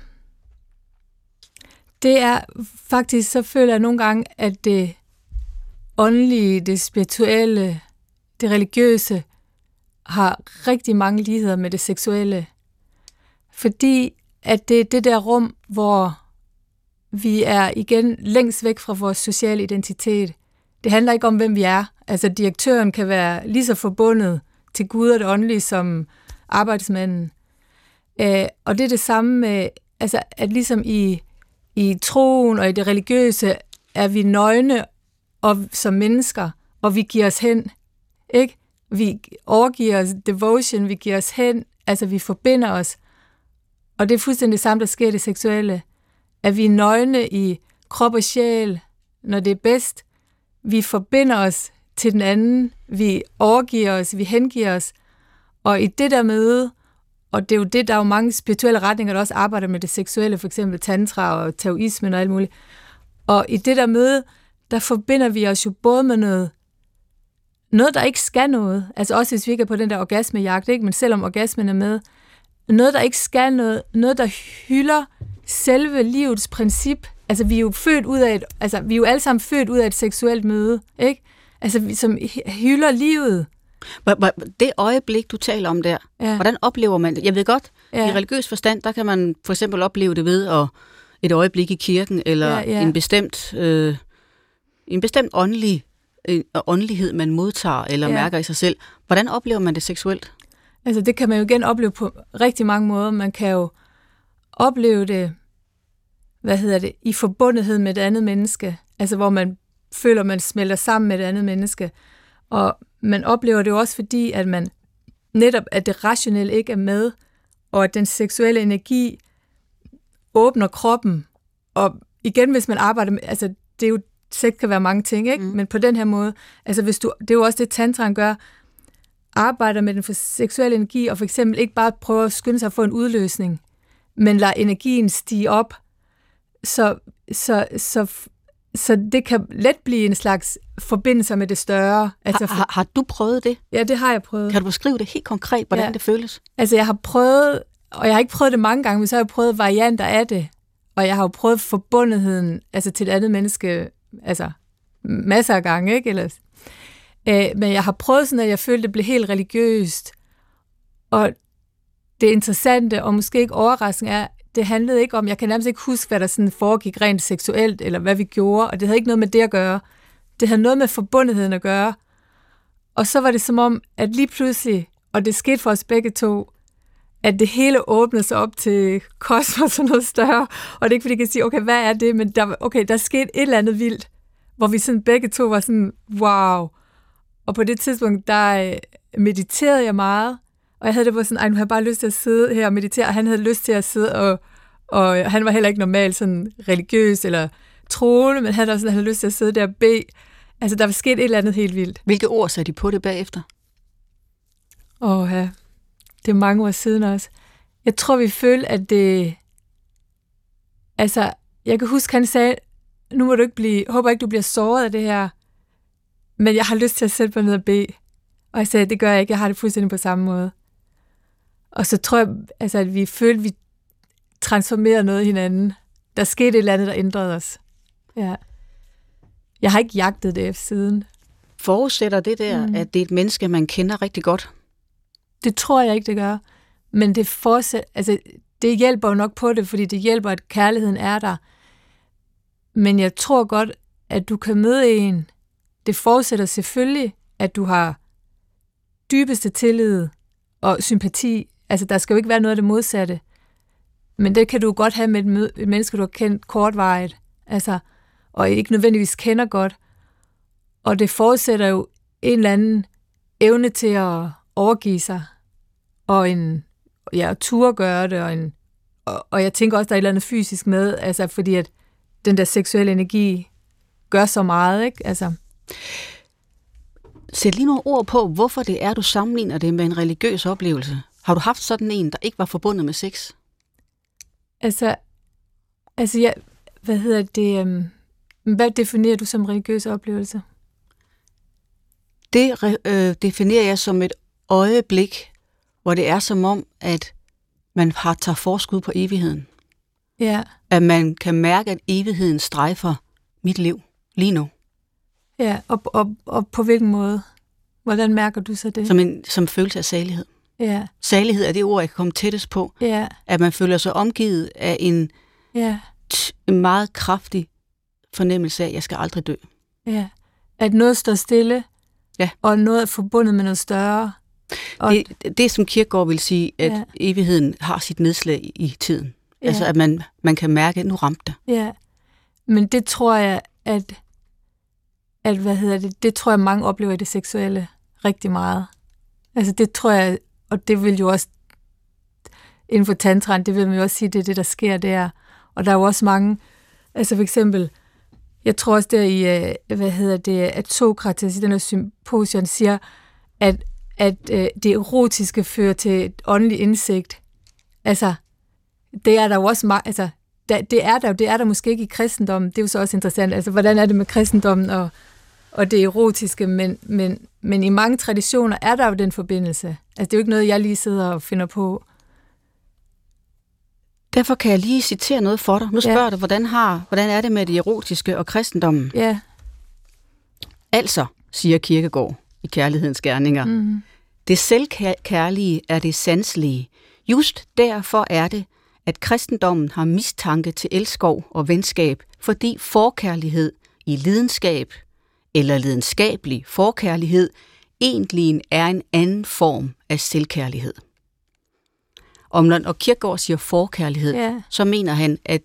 det er faktisk, så føler jeg nogle gange, at det åndelige, det spirituelle, det religiøse har rigtig mange ligheder med det seksuelle. Fordi at det er det der rum, hvor vi er igen længst væk fra vores sociale identitet. Det handler ikke om, hvem vi er. Altså, direktøren kan være lige så forbundet til Gud og det åndelige som arbejdsmanden. Øh, og det er det samme med, altså, at ligesom i, i troen og i det religiøse er vi nøgne og, som mennesker, og vi giver os hen. Ikke? Vi overgiver os devotion, vi giver os hen, altså vi forbinder os. Og det er fuldstændig det samme, der sker i det seksuelle. At vi er nøgne i krop og sjæl, når det er bedst. Vi forbinder os til den anden, vi overgiver os, vi hengiver os. Og i det der møde, og det er jo det, der er jo mange spirituelle retninger, der også arbejder med det seksuelle, for eksempel tantra og taoismen og alt muligt. Og i det der møde, der forbinder vi os jo både med noget, noget der ikke skal noget, altså også hvis vi ikke er på den der orgasmejagt, ikke? men selvom orgasmen er med, noget der ikke skal noget, noget der hylder selve livets princip. Altså vi er jo født ud af et, altså vi er jo alle sammen født ud af et seksuelt møde, ikke? Altså som hylder livet. Det øjeblik, du taler om der, ja. hvordan oplever man det? Jeg ved godt, ja. i religiøs forstand, der kan man for eksempel opleve det ved at et øjeblik i kirken, eller ja, ja. en bestemt øh, en bestemt åndelig øh, åndelighed, man modtager eller ja. mærker i sig selv. Hvordan oplever man det seksuelt? Altså det kan man jo igen opleve på rigtig mange måder. Man kan jo opleve det, hvad hedder det, i forbundethed med et andet menneske. Altså hvor man føler, man smelter sammen med et andet menneske. Og man oplever det jo også fordi, at man netop, at det rationelle ikke er med, og at den seksuelle energi åbner kroppen. Og igen, hvis man arbejder med, altså det er jo sex kan være mange ting, ikke? Mm. men på den her måde, altså hvis du, det er jo også det, tantraen gør, arbejder med den for seksuelle energi, og for eksempel ikke bare prøver at skynde sig at få en udløsning, men lader energien stige op, så, så, så, så det kan let blive en slags forbindelse med det større. Altså, har, har, har du prøvet det? Ja, det har jeg prøvet. Kan du beskrive det helt konkret, hvordan ja. det føles? Altså, jeg har prøvet, og jeg har ikke prøvet det mange gange, men så har jeg prøvet varianter af det. Og jeg har jo prøvet forbundetheden altså til et andet menneske altså masser af gange, ikke? ellers? øh, men jeg har prøvet sådan, at jeg følte, at det blev helt religiøst. Og det interessante, og måske ikke overraskende, er, det handlede ikke om, jeg kan nærmest ikke huske, hvad der sådan foregik rent seksuelt, eller hvad vi gjorde, og det havde ikke noget med det at gøre. Det havde noget med forbundetheden at gøre. Og så var det som om, at lige pludselig, og det skete for os begge to, at det hele åbnede sig op til kosmos og noget større. Og det er ikke, fordi jeg kan sige, okay, hvad er det? Men der, okay, der skete et eller andet vildt, hvor vi sådan begge to var sådan, wow. Og på det tidspunkt, der øh, mediterede jeg meget, og jeg havde det på sådan, ej, nu har jeg bare lyst til at sidde her og meditere, og han havde lyst til at sidde, og, og han var heller ikke normalt sådan religiøs eller troende, men han havde, sådan, han havde lyst til at sidde der og bede. Altså, der var sket et eller andet helt vildt. Hvilke ord sagde de på det bagefter? Åh, ja. Det er mange år siden også. Jeg tror, vi følte, at det... Altså, jeg kan huske, han sagde, nu må du ikke blive, håber ikke, du bliver såret af det her, men jeg har lyst til at sætte mig ned og bede. Og jeg sagde, det gør jeg ikke, jeg har det fuldstændig på samme måde. Og så tror jeg, altså, at vi følte, at vi transformerede noget i hinanden. Der skete et eller andet, der ændrede os. Ja. Jeg har ikke jagtet det siden. Forudsætter det der, mm. at det er et menneske, man kender rigtig godt? Det tror jeg ikke, det gør. Men det, fortsæt, altså, det hjælper jo nok på det, fordi det hjælper, at kærligheden er der. Men jeg tror godt, at du kan møde en. Det forudsætter selvfølgelig, at du har dybeste tillid og sympati. Altså, der skal jo ikke være noget af det modsatte. Men det kan du godt have med et, et menneske, du har kendt kortvarigt. Altså, og ikke nødvendigvis kender godt. Og det forudsætter jo en eller anden evne til at overgive sig, og en ja, tur gøre det, og, en, og, og jeg tænker også, der er et eller andet fysisk med, altså fordi at den der seksuelle energi gør så meget, ikke? Altså. Sæt lige nogle ord på, hvorfor det er, du sammenligner det med en religiøs oplevelse. Har du haft sådan en, der ikke var forbundet med sex? Altså, altså jeg, hvad hedder det, um, hvad definerer du som religiøs oplevelse? Det øh, definerer jeg som et øjeblik, hvor det er som om, at man har tager forskud på evigheden. Ja. At man kan mærke, at evigheden strejfer mit liv lige nu. Ja, og, og, og på hvilken måde? Hvordan mærker du så det? Som en som følelse af salighed. Ja. Salighed er det ord, jeg kan komme tættest på. Ja. At man føler sig omgivet af en, ja. en meget kraftig fornemmelse af, at jeg skal aldrig dø. Ja. At noget står stille, ja. og noget er forbundet med noget større. Og det, det, som Kierkegaard vil sige, at ja. evigheden har sit nedslag i tiden. Ja. Altså, at man, man kan mærke, at nu ramte det. Ja, men det tror jeg, at, at hvad hedder det, det tror jeg, mange oplever i det seksuelle rigtig meget. Altså, det tror jeg, og det vil jo også, inden for tantran, det vil man jo også sige, det er det, der sker der. Og der er jo også mange, altså for eksempel, jeg tror også der i, øh, hvad hedder det, at Sokrates i den her symposion siger, at at øh, det erotiske fører til et åndeligt indsigt. Altså, det er der jo også meget, altså, der, det er der jo, det er der måske ikke i kristendommen, det er jo så også interessant, altså, hvordan er det med kristendommen og, og det erotiske, men, men, men i mange traditioner er der jo den forbindelse. Altså, det er jo ikke noget, jeg lige sidder og finder på. Derfor kan jeg lige citere noget for dig. Nu spørger ja. du, hvordan, har, hvordan er det med det erotiske og kristendommen? Ja. Altså, siger Kirkegård, i kærlighedens gerninger. Mm. Det selvkærlige er det sanselige. Just derfor er det, at kristendommen har mistanke til elskov og venskab, fordi forkærlighed i lidenskab eller lidenskabelig forkærlighed egentlig er en anden form af selvkærlighed. Om når Kierkegaard siger forkærlighed, ja. så mener han, at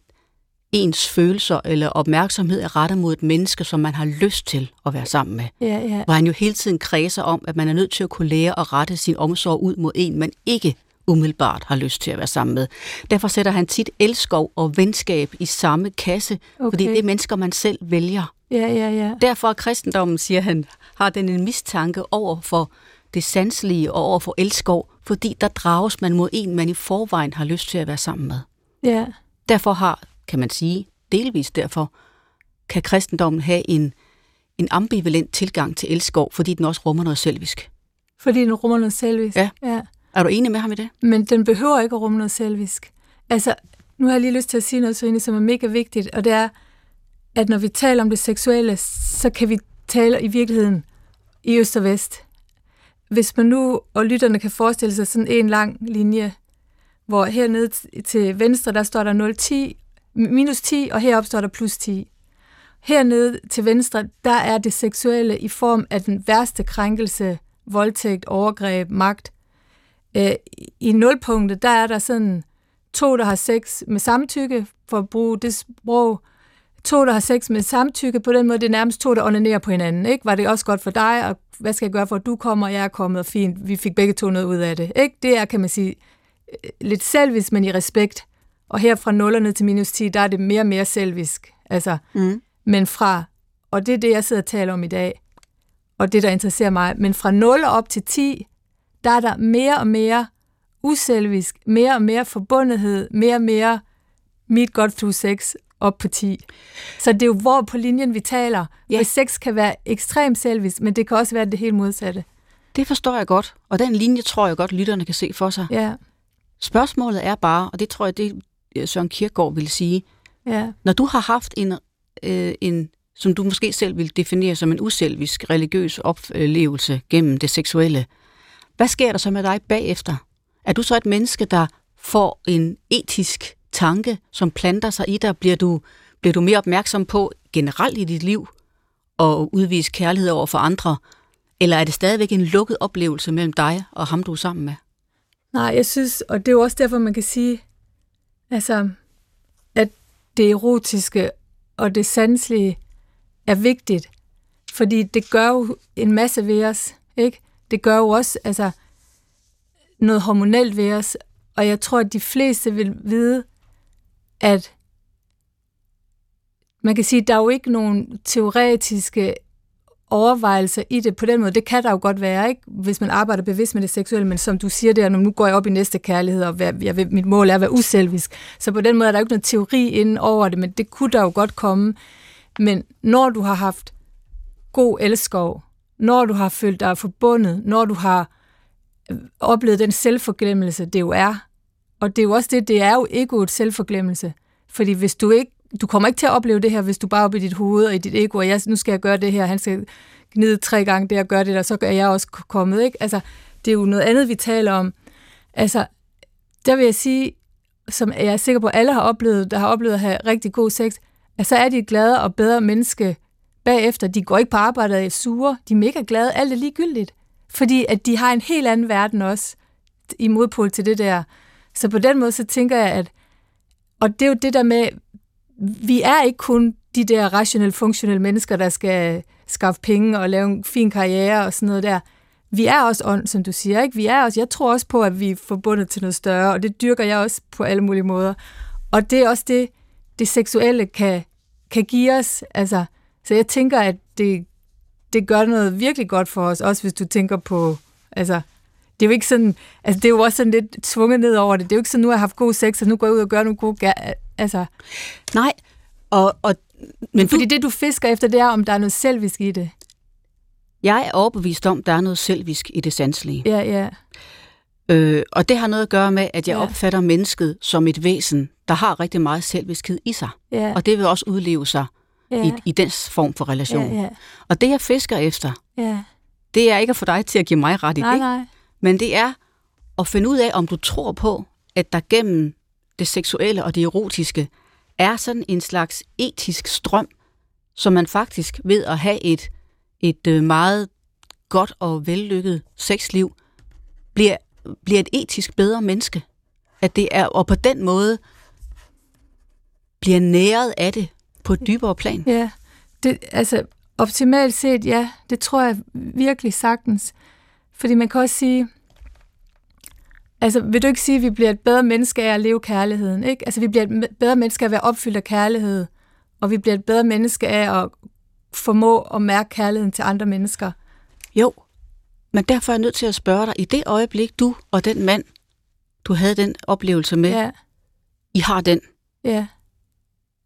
ens følelser eller opmærksomhed er rettet mod et menneske, som man har lyst til at være sammen med. Ja, ja. Hvor han jo hele tiden kredser om, at man er nødt til at kunne lære at rette sin omsorg ud mod en, man ikke umiddelbart har lyst til at være sammen med. Derfor sætter han tit elskov og venskab i samme kasse, okay. fordi det er mennesker, man selv vælger. Ja, ja, ja. Derfor er kristendommen, siger han, har den en mistanke over for det sanselige og over for elskov, fordi der drages man mod en, man i forvejen har lyst til at være sammen med. Ja. Derfor har kan man sige, delvis derfor, kan kristendommen have en, en ambivalent tilgang til elskov, fordi den også rummer noget selvisk. Fordi den rummer noget selvisk? Ja. ja. Er du enig med ham i det? Men den behøver ikke at rumme noget selvisk. Altså, nu har jeg lige lyst til at sige noget, Søine, som er mega vigtigt, og det er, at når vi taler om det seksuelle, så kan vi tale i virkeligheden i øst og vest. Hvis man nu, og lytterne kan forestille sig sådan en lang linje, hvor hernede til venstre, der står der 010, minus 10, og heroppe står der plus 10. Hernede til venstre, der er det seksuelle i form af den værste krænkelse, voldtægt, overgreb, magt. Øh, I nulpunktet, der er der sådan to, der har sex med samtykke, for at bruge det sprog. To, der har sex med samtykke, på den måde, det er nærmest to, der onanerer på hinanden. Ikke? Var det også godt for dig, og hvad skal jeg gøre for, at du kommer, og jeg er kommet, og fint, vi fik begge to noget ud af det. Ikke? Det er, kan man sige, øh, lidt selvis, men i respekt. Og her fra nullerne til minus 10, der er det mere og mere selvisk. Altså, mm. Men fra, og det er det, jeg sidder og taler om i dag, og det, der interesserer mig, men fra 0 op til 10, der er der mere og mere uselvisk, mere og mere forbundethed, mere og mere meet God through sex op på 10. Så det er jo hvor på linjen, vi taler. Ja. Hvis sex kan være ekstremt selvisk, men det kan også være det helt modsatte. Det forstår jeg godt, og den linje tror jeg godt, lytterne kan se for sig. Ja. Spørgsmålet er bare, og det tror jeg, det Søren Kierkegaard ville sige. Ja. Når du har haft en, øh, en, som du måske selv vil definere som en uselvisk religiøs oplevelse gennem det seksuelle, hvad sker der så med dig bagefter? Er du så et menneske, der får en etisk tanke, som planter sig i dig? Bliver du, bliver du mere opmærksom på generelt i dit liv at udvise kærlighed over for andre? Eller er det stadigvæk en lukket oplevelse mellem dig og ham, du er sammen med? Nej, jeg synes, og det er jo også derfor, man kan sige, altså, at det erotiske og det sanselige er vigtigt, fordi det gør jo en masse ved os, ikke? Det gør jo også altså, noget hormonelt ved os, og jeg tror, at de fleste vil vide, at man kan sige, at der er jo ikke nogen teoretiske overvejelser i det på den måde. Det kan der jo godt være, ikke? hvis man arbejder bevidst med det seksuelle, men som du siger der, nu går jeg op i næste kærlighed, og jeg vil, mit mål er at være uselvisk. Så på den måde er der jo ikke noget teori inden over det, men det kunne der jo godt komme. Men når du har haft god elskov, når du har følt dig forbundet, når du har øh, oplevet den selvforglemmelse, det jo er, og det er jo også det, det er jo egoet selvforglemmelse. Fordi hvis du ikke du kommer ikke til at opleve det her, hvis du bare er oppe i dit hoved og i dit ego, og jeg, nu skal jeg gøre det her, han skal gnide tre gange det og gøre det, og så er jeg også kommet. Ikke? Altså, det er jo noget andet, vi taler om. Altså, der vil jeg sige, som jeg er sikker på, at alle har oplevet, der har oplevet at have rigtig god sex, at så er de glade og bedre menneske bagefter. De går ikke på arbejde og er sure. De er mega glade. Alt er ligegyldigt. Fordi at de har en helt anden verden også, i modpol til det der. Så på den måde, så tænker jeg, at og det er jo det der med, vi er ikke kun de der rationelle, funktionelle mennesker, der skal skaffe penge og lave en fin karriere og sådan noget der. Vi er også ånd, som du siger. Ikke? Vi er også, jeg tror også på, at vi er forbundet til noget større, og det dyrker jeg også på alle mulige måder. Og det er også det, det seksuelle kan, kan give os. Altså, så jeg tænker, at det, det gør noget virkelig godt for os, også hvis du tænker på, altså, det er jo ikke sådan, altså det er jo også sådan lidt tvunget ned over det. Det er jo ikke sådan, nu har jeg haft god sex, og nu går jeg ud og gør nogle gode, altså. Nej, og, og men Fordi du, det, du fisker efter, det er, om der er noget selvisk i det. Jeg er overbevist om, der er noget selvisk i det sanselige. Ja, ja. Øh, og det har noget at gøre med, at jeg ja. opfatter mennesket som et væsen, der har rigtig meget selviskhed i sig. Ja. Og det vil også udleve sig ja. i, i den form for relation. Ja, ja. Og det, jeg fisker efter, ja. det er ikke at få dig til at give mig ret i nej, det, nej. Men det er at finde ud af, om du tror på, at der gennem det seksuelle og det erotiske er sådan en slags etisk strøm, som man faktisk ved at have et, et øh, meget godt og vellykket sexliv, bliver, bliver et etisk bedre menneske. At det er, og på den måde bliver næret af det på et dybere plan. Ja, det, altså optimalt set, ja, det tror jeg virkelig sagtens. Fordi man kan også sige, Altså, vil du ikke sige, at vi bliver et bedre menneske af at leve kærligheden? Ikke? Altså, vi bliver et bedre menneske af at være opfyldt af kærlighed, og vi bliver et bedre menneske af at formå at mærke kærligheden til andre mennesker. Jo, men derfor er jeg nødt til at spørge dig, i det øjeblik, du og den mand, du havde den oplevelse med, ja. I har den. Ja.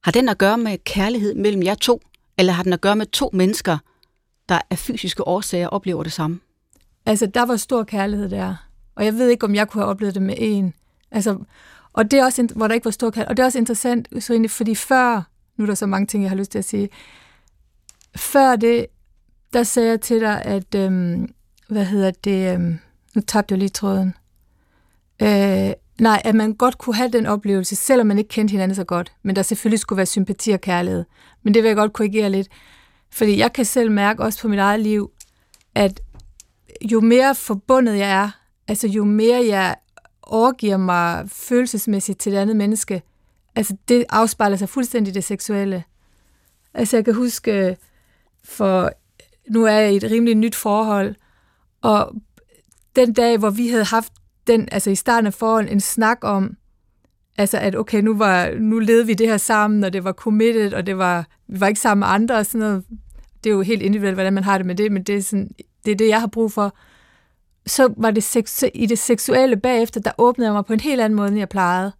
Har den at gøre med kærlighed mellem jer to, eller har den at gøre med to mennesker, der af fysiske årsager oplever det samme? Altså, der var stor kærlighed der. Og jeg ved ikke, om jeg kunne have oplevet det med en. Altså, og det er også, hvor der ikke var stor kærlighed. Og det er også interessant, Serine, fordi før, nu er der så mange ting, jeg har lyst til at sige, før det, der sagde jeg til dig, at, øhm, hvad hedder det, øhm, nu tabte jeg lige tråden. Øh, nej, at man godt kunne have den oplevelse, selvom man ikke kendte hinanden så godt, men der selvfølgelig skulle være sympati og kærlighed. Men det vil jeg godt korrigere lidt, fordi jeg kan selv mærke også på mit eget liv, at jo mere forbundet jeg er altså jo mere jeg overgiver mig følelsesmæssigt til et andet menneske, altså det afspejler sig fuldstændig det seksuelle. Altså jeg kan huske, for nu er jeg i et rimelig nyt forhold, og den dag, hvor vi havde haft den, altså i starten af forholdet, en snak om, altså at okay, nu, var, nu levede vi det her sammen, og det var committed, og det var, vi var ikke sammen med andre, og sådan noget. Det er jo helt individuelt, hvordan man har det med det, men det er, sådan, det, er det, jeg har brug for så var det seksu- i det seksuelle bagefter, der åbnede jeg mig på en helt anden måde, end jeg plejede.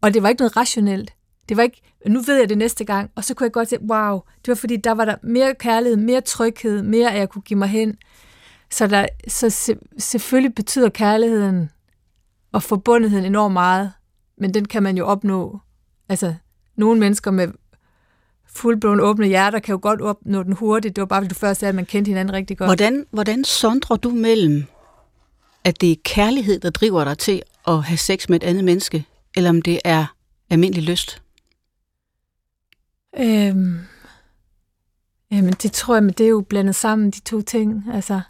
Og det var ikke noget rationelt. Det var ikke, nu ved jeg det næste gang, og så kunne jeg godt se, wow, det var fordi, der var der mere kærlighed, mere tryghed, mere at jeg kunne give mig hen. Så, der, så se, selvfølgelig betyder kærligheden og forbundetheden enormt meget. men den kan man jo opnå. Altså, nogle mennesker med fuldblåen åbne hjerter kan jo godt opnå den hurtigt. Det var bare, fordi du først sagde, at man kendte hinanden rigtig godt. Hvordan, hvordan sondrer du mellem, at det er kærlighed, der driver dig til at have sex med et andet menneske, eller om det er almindelig lyst? Øhm, jamen, det tror jeg, men det er jo blandet sammen, de to ting. Altså,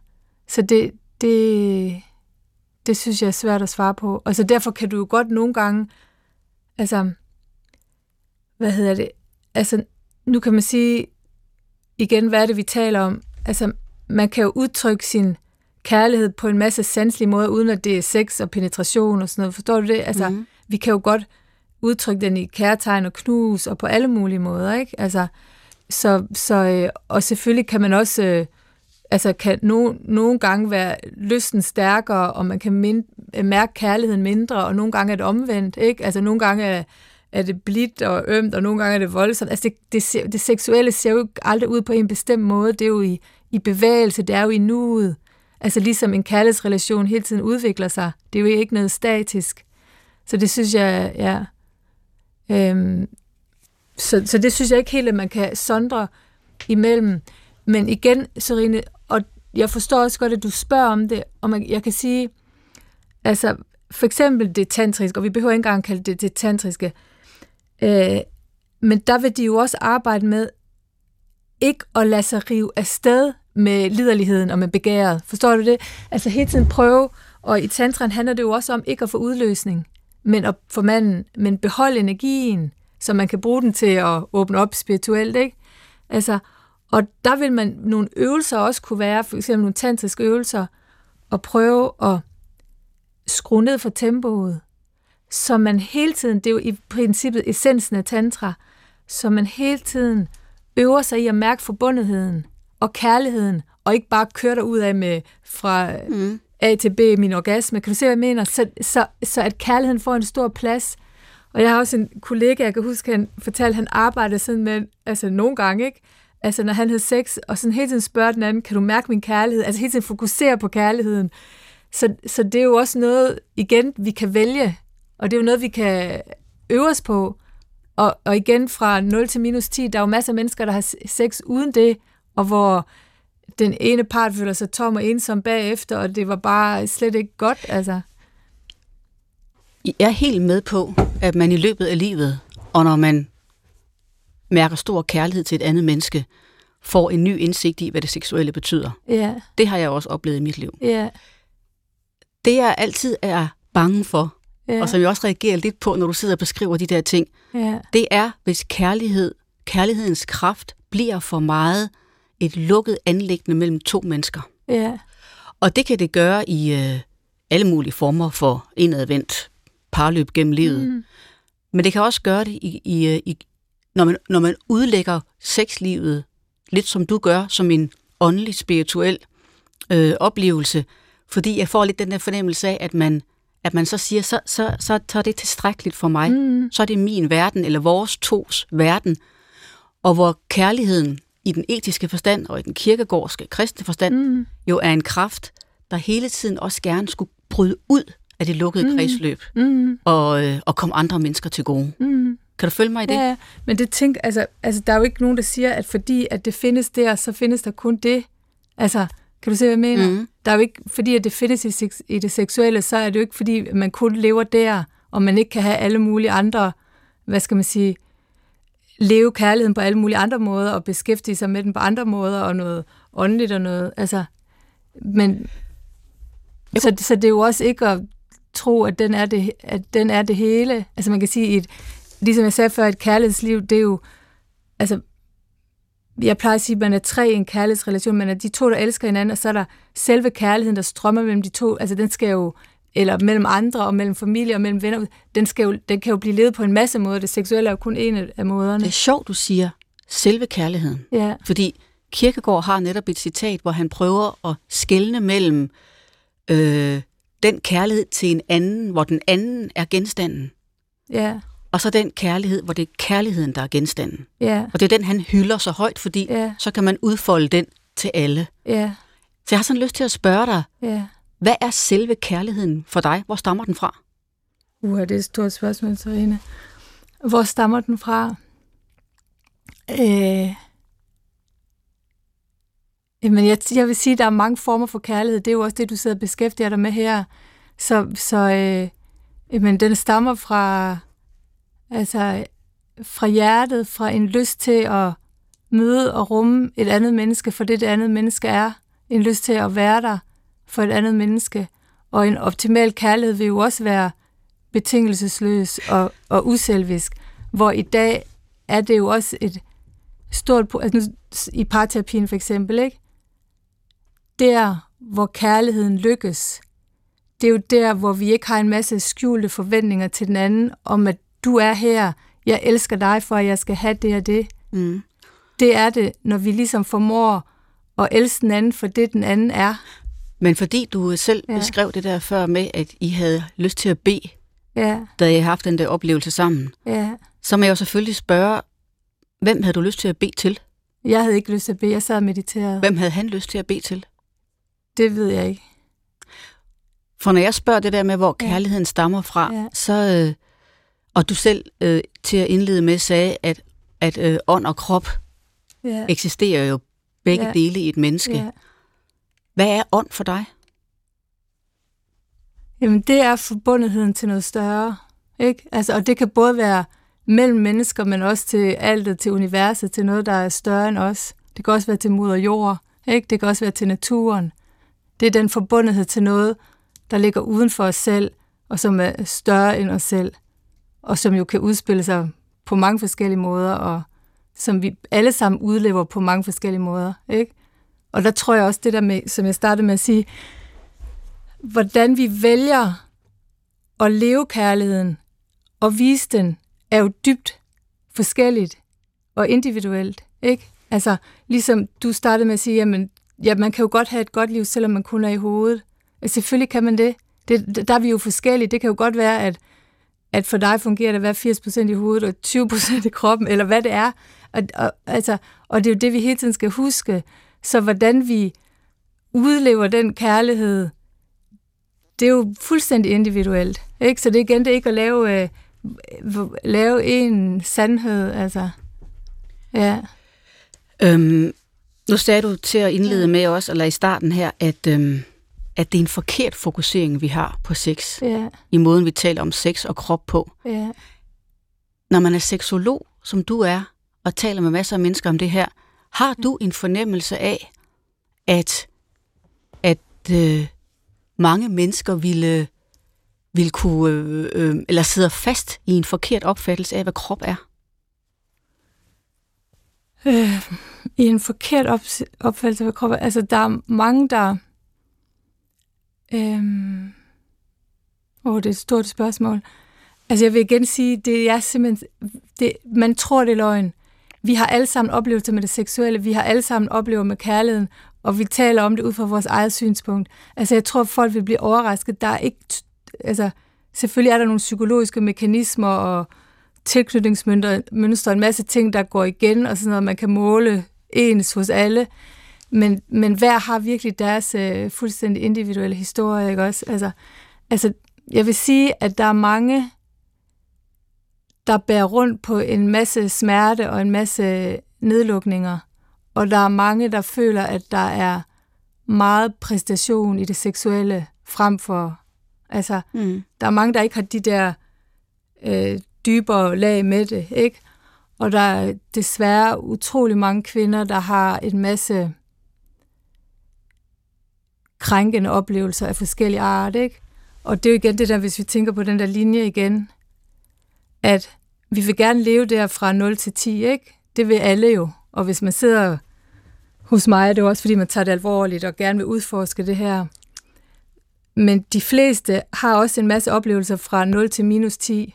så det, det, det synes jeg er svært at svare på. Og så derfor kan du jo godt nogle gange, altså, hvad hedder det, altså, nu kan man sige, igen, hvad er det, vi taler om? Altså, man kan jo udtrykke sin kærlighed på en masse sanselige måder, uden at det er sex og penetration og sådan noget. Forstår du det? Altså, mm. vi kan jo godt udtrykke den i kærtegn og knus og på alle mulige måder, ikke? Altså, så, så, øh, og selvfølgelig kan man også, øh, altså kan no, nogle gange være lysten stærkere, og man kan mind, mærke kærligheden mindre, og nogle gange er det omvendt, ikke? Altså nogle gange er, er det blidt og ømt, og nogle gange er det voldsomt. Altså det, det, det seksuelle ser jo aldrig ud på en bestemt måde. Det er jo i, i bevægelse, det er jo i nuet. Altså ligesom en kærlighedsrelation hele tiden udvikler sig. Det er jo ikke noget statisk. Så det synes jeg, ja. Øhm, så, så det synes jeg ikke helt, at man kan sondre imellem. Men igen, Serine, og jeg forstår også godt, at du spørger om det, og man, jeg kan sige, altså for eksempel det tantriske, og vi behøver ikke engang kalde det det tantriske, øh, men der vil de jo også arbejde med ikke at lade sig rive afsted med liderligheden og med begæret. Forstår du det? Altså hele tiden prøve, og i tantran handler det jo også om ikke at få udløsning, men at få manden, men beholde energien, så man kan bruge den til at åbne op spirituelt, ikke? Altså, og der vil man nogle øvelser også kunne være, for eksempel nogle tantriske øvelser, og prøve at skrue ned for tempoet, så man hele tiden, det er jo i princippet essensen af tantra, så man hele tiden øver sig i at mærke forbundetheden og kærligheden, og ikke bare køre ud af med fra mm. A til B min orgasme. Kan du se, hvad jeg mener? Så, så, så at kærligheden får en stor plads. Og jeg har også en kollega, jeg kan huske, han fortalte, at han arbejdede sådan med, altså nogle gange, ikke? Altså når han havde sex, og sådan hele tiden spørger den anden, kan du mærke min kærlighed? Altså hele tiden fokusere på kærligheden. Så, så det er jo også noget, igen, vi kan vælge, og det er jo noget, vi kan øve os på. Og, og igen fra 0 til minus 10, der er jo masser af mennesker, der har sex uden det, og hvor den ene part føler sig tom og ensom bagefter, og det var bare slet ikke godt. Altså. Jeg er helt med på, at man i løbet af livet, og når man mærker stor kærlighed til et andet menneske, får en ny indsigt i, hvad det seksuelle betyder. Ja. Det har jeg også oplevet i mit liv. Ja. Det jeg altid er bange for, ja. og som jeg også reagerer lidt på, når du sidder og beskriver de der ting, ja. det er, hvis kærlighed, kærlighedens kraft bliver for meget et lukket anlæggende mellem to mennesker. Ja. Og det kan det gøre i øh, alle mulige former for indadvendt parløb gennem livet. Mm. Men det kan også gøre det, i, i, øh, i, når, man, når man udlægger sexlivet, lidt som du gør, som en åndelig, spirituel øh, oplevelse, fordi jeg får lidt den der fornemmelse af, at man, at man så siger, så, så, så, så er det tilstrækkeligt for mig. Mm. Så er det min verden, eller vores tos verden. Og hvor kærligheden i den etiske forstand og i den kirkegårdske kristne forstand mm. jo er en kraft, der hele tiden også gerne skulle bryde ud af det lukkede mm. kredsløb mm. Og, øh, og komme andre mennesker til gode. Mm. Kan du følge mig i det? Ja, men det tænk, altså, altså, der er jo ikke nogen, der siger, at fordi at det findes der, så findes der kun det. Altså, kan du se, hvad jeg mener? Mm. Der er jo ikke, fordi at det findes i, i det seksuelle, så er det jo ikke, fordi man kun lever der, og man ikke kan have alle mulige andre, hvad skal man sige, leve kærligheden på alle mulige andre måder, og beskæftige sig med den på andre måder, og noget åndeligt og noget, altså, men, så, så det er jo også ikke at tro, at den er det, at den er det hele. Altså man kan sige, et, ligesom jeg sagde før, et kærlighedsliv, det er jo, altså, jeg plejer at sige, at man er tre i en kærlighedsrelation, men er de to, der elsker hinanden, og så er der selve kærligheden, der strømmer mellem de to, altså den skal jo, eller mellem andre, og mellem familie og mellem venner, den, skal jo, den kan jo blive levet på en masse måder. Det seksuelle er jo kun en af måderne. Det er sjovt, du siger selve kærligheden. Ja. Fordi Kirkegaard har netop et citat, hvor han prøver at skelne mellem øh, den kærlighed til en anden, hvor den anden er genstanden. Ja. Og så den kærlighed, hvor det er kærligheden, der er genstanden. Ja. Og det er den, han hylder så højt, fordi ja. så kan man udfolde den til alle. Ja. Så jeg har sådan lyst til at spørge dig, ja. hvad er selve kærligheden for dig? Hvor stammer den fra? Uha, det er et stort spørgsmål, Serena. Hvor stammer den fra? Øh, jamen, jeg, jeg vil sige, at der er mange former for kærlighed. Det er jo også det, du sidder og beskæftiger dig med her. Så, så øh, jamen, den stammer fra, altså, fra hjertet, fra en lyst til at møde og rumme et andet menneske, for det, det andet menneske er. En lyst til at være der for et andet menneske. Og en optimal kærlighed vil jo også være betingelsesløs og, og uselvisk, hvor i dag er det jo også et stort... Altså I parterapien for eksempel, ikke? Der, hvor kærligheden lykkes, det er jo der, hvor vi ikke har en masse skjulte forventninger til den anden, om at du er her, jeg elsker dig for, at jeg skal have det og det. Mm. Det er det, når vi ligesom formår at elske den anden for det, den anden er. Men fordi du selv ja. beskrev det der før med, at I havde lyst til at bede, ja. da I havde haft den der oplevelse sammen, ja. så må jeg jo selvfølgelig spørge, hvem havde du lyst til at bede til? Jeg havde ikke lyst til at bede, jeg sad og mediterede. Hvem havde han lyst til at bede til? Det ved jeg ikke. For når jeg spørger det der med, hvor kærligheden ja. stammer fra, ja. så, øh, og du selv øh, til at indlede med sagde, at, at øh, ånd og krop ja. eksisterer jo begge ja. dele i et menneske. Ja. Hvad er ånd for dig? Jamen, det er forbundetheden til noget større. Ikke? Altså, og det kan både være mellem mennesker, men også til alt, til universet, til noget, der er større end os. Det kan også være til moder jord. Ikke? Det kan også være til naturen. Det er den forbundethed til noget, der ligger uden for os selv, og som er større end os selv, og som jo kan udspille sig på mange forskellige måder, og som vi alle sammen udlever på mange forskellige måder. Ikke? Og der tror jeg også det der med, som jeg startede med at sige, hvordan vi vælger at leve kærligheden og vise den, er jo dybt forskelligt og individuelt. Ikke? Altså, ligesom du startede med at sige, jamen, ja, man kan jo godt have et godt liv, selvom man kun er i hovedet. Selvfølgelig kan man det. det. Der er vi jo forskellige. Det kan jo godt være, at, at for dig fungerer det at være 80% i hovedet og 20% i kroppen, eller hvad det er. Og, og, altså, og det er jo det, vi hele tiden skal huske. Så hvordan vi udlever den kærlighed, det er jo fuldstændig individuelt. Ikke? Så det er igen det er ikke at lave, øh, lave en sandhed. Altså. Ja. Øhm, nu sagde du til at indlede med os, eller i starten her, at, øhm, at det er en forkert fokusering, vi har på sex. Ja. I måden, vi taler om sex og krop på. Ja. Når man er seksolog, som du er, og taler med masser af mennesker om det her, har du en fornemmelse af, at, at øh, mange mennesker ville, ville kunne, øh, øh, eller sidder fast i en forkert opfattelse af, hvad krop er? Øh, I en forkert op, opfattelse af, hvad krop er? Altså, der er mange, der... Øh, åh, det er et stort spørgsmål. Altså, jeg vil igen sige, det er simpelthen... Det, man tror, det er løgn. Vi har alle sammen oplevelser med det seksuelle, vi har alle sammen oplevelser med kærligheden, og vi taler om det ud fra vores eget synspunkt. Altså, jeg tror, folk vil blive overrasket. Der er ikke... Altså, selvfølgelig er der nogle psykologiske mekanismer og tilknytningsmønstre, en masse ting, der går igen, og sådan noget, man kan måle ens hos alle. Men, men hver har virkelig deres øh, fuldstændig individuelle historie, ikke også? Altså, altså, jeg vil sige, at der er mange der bærer rundt på en masse smerte og en masse nedlukninger. Og der er mange, der føler, at der er meget præstation i det seksuelle frem for... Altså, mm. der er mange, der ikke har de der øh, dybere lag med det, ikke? Og der er desværre utrolig mange kvinder, der har en masse krænkende oplevelser af forskellige art, ikke? Og det er jo igen det der, hvis vi tænker på den der linje igen, at vi vil gerne leve der fra 0 til 10, ikke? Det vil alle jo. Og hvis man sidder hos mig, er det jo også, fordi man tager det alvorligt og gerne vil udforske det her. Men de fleste har også en masse oplevelser fra 0 til minus 10.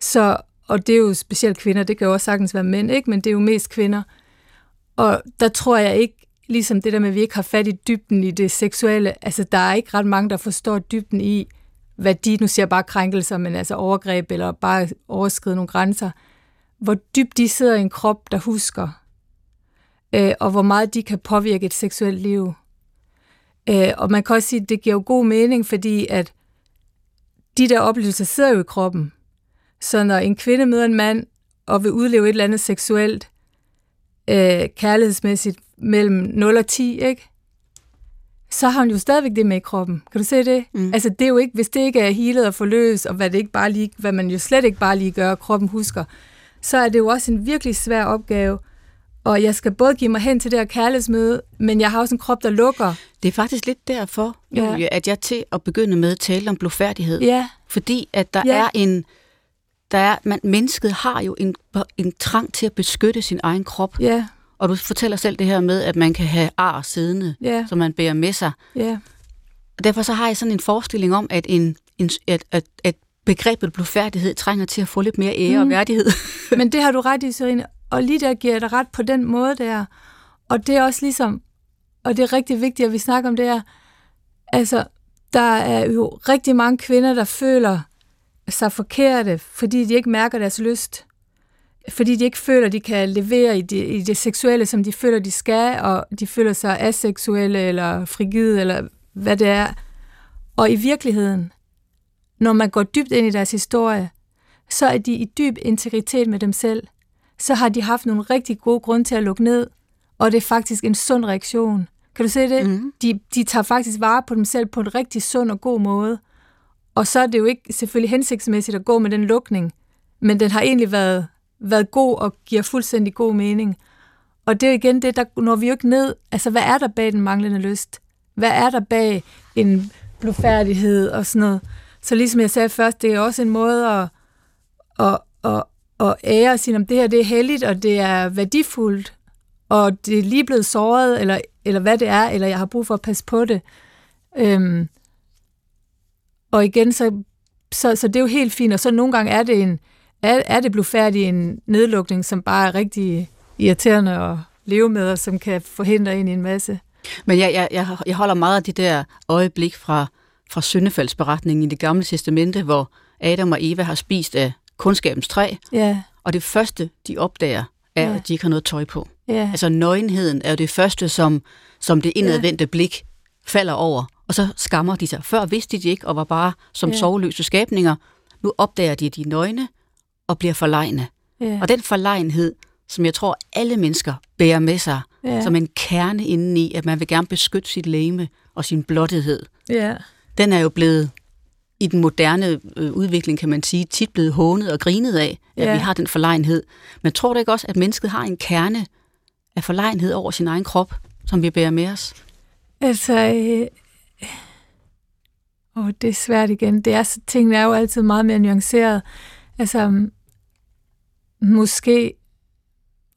Så, og det er jo specielt kvinder, det kan jo også sagtens være mænd, ikke? men det er jo mest kvinder. Og der tror jeg ikke, ligesom det der med, at vi ikke har fat i dybden i det seksuelle, altså der er ikke ret mange, der forstår dybden i, hvad de, nu siger bare krænkelser, men altså overgreb eller bare overskride nogle grænser, hvor dybt de sidder i en krop, der husker, øh, og hvor meget de kan påvirke et seksuelt liv. Øh, og man kan også sige, at det giver jo god mening, fordi at de der oplevelser sidder jo i kroppen. Så når en kvinde møder en mand og vil udleve et eller andet seksuelt, øh, kærlighedsmæssigt mellem 0 og 10, ikke? så har hun jo stadigvæk det med i kroppen. Kan du se det? Mm. Altså, det er jo ikke, hvis det ikke er healet og forløst, og hvad, det ikke bare lige, hvad man jo slet ikke bare lige gør, og kroppen husker, så er det jo også en virkelig svær opgave. Og jeg skal både give mig hen til det her kærlighedsmøde, men jeg har også en krop, der lukker. Det er faktisk lidt derfor, Julie, ja. at jeg til at begynde med at tale om blodfærdighed. Ja. Fordi at der ja. er en... Der er, man, mennesket har jo en, en trang til at beskytte sin egen krop. Ja. Og du fortæller selv det her med, at man kan have ar siddende, Ja. som man bærer med sig. Ja. Og derfor så har jeg sådan en forestilling om, at, en, en, at, at, at begrebet blodfærdighed trænger til at få lidt mere ære mm. og værdighed. Men det har du ret i, Serine. Og lige der giver jeg dig ret på den måde der. Og det er også ligesom, og det er rigtig vigtigt, at vi snakker om det her. Altså, der er jo rigtig mange kvinder, der føler sig forkerte, fordi de ikke mærker deres lyst. Fordi de ikke føler, de kan levere i det, i det seksuelle, som de føler, de skal, og de føler sig aseksuelle eller frigide, eller hvad det er. Og i virkeligheden, når man går dybt ind i deres historie, så er de i dyb integritet med dem selv. Så har de haft nogle rigtig gode grunde til at lukke ned, og det er faktisk en sund reaktion. Kan du se det? Mhm. De, de tager faktisk vare på dem selv på en rigtig sund og god måde. Og så er det jo ikke selvfølgelig hensigtsmæssigt at gå med den lukning, men den har egentlig været, været god og giver fuldstændig god mening. Og det er igen det, der når vi jo ikke ned. Altså, hvad er der bag den manglende lyst? Hvad er der bag en blufærdighed og sådan noget? Så ligesom jeg sagde først, det er også en måde at, at, at, at ære og sige, om det her det er heldigt, og det er værdifuldt, og det er lige blevet såret, eller, eller hvad det er, eller jeg har brug for at passe på det. Øhm, og igen, så, så, så det er jo helt fint, og så nogle gange er det en, er, er det blufærdig en nedlukning, som bare er rigtig irriterende at leve med, og som kan forhindre en i en masse. Men jeg, jeg, jeg, jeg holder meget af det der øjeblik fra, fra syndefaldsberetningen i det gamle testamente, hvor Adam og Eva har spist af kundskabens træ, Ja, og det første, de opdager, er, Ja. at de ikke har noget tøj på. ja, Altså nøgenheden er jo det første, som, som det indadvendte blik falder over, og så skammer de sig. Før vidste de ikke, og var bare som Ja. sovløse skabninger. Nu opdager de, at de nøgne og bliver forlegne. ja, Og den forlegenhed, som jeg tror, alle mennesker bærer med sig, ja, som en kerne indeni, at man vil gerne beskytte sit læme og sin blottethed, ja, den er jo blevet i den moderne øh, udvikling, kan man sige, tit blevet hånet og grinet af, at vi har den forlegenhed. Men tror du ikke også, at mennesket har en kerne af forlegenhed over sin egen krop, som vi bærer med os? Altså, øh, åh, det er svært igen. Det er, så- tingene er jo altid meget mere nuanceret. Altså, måske,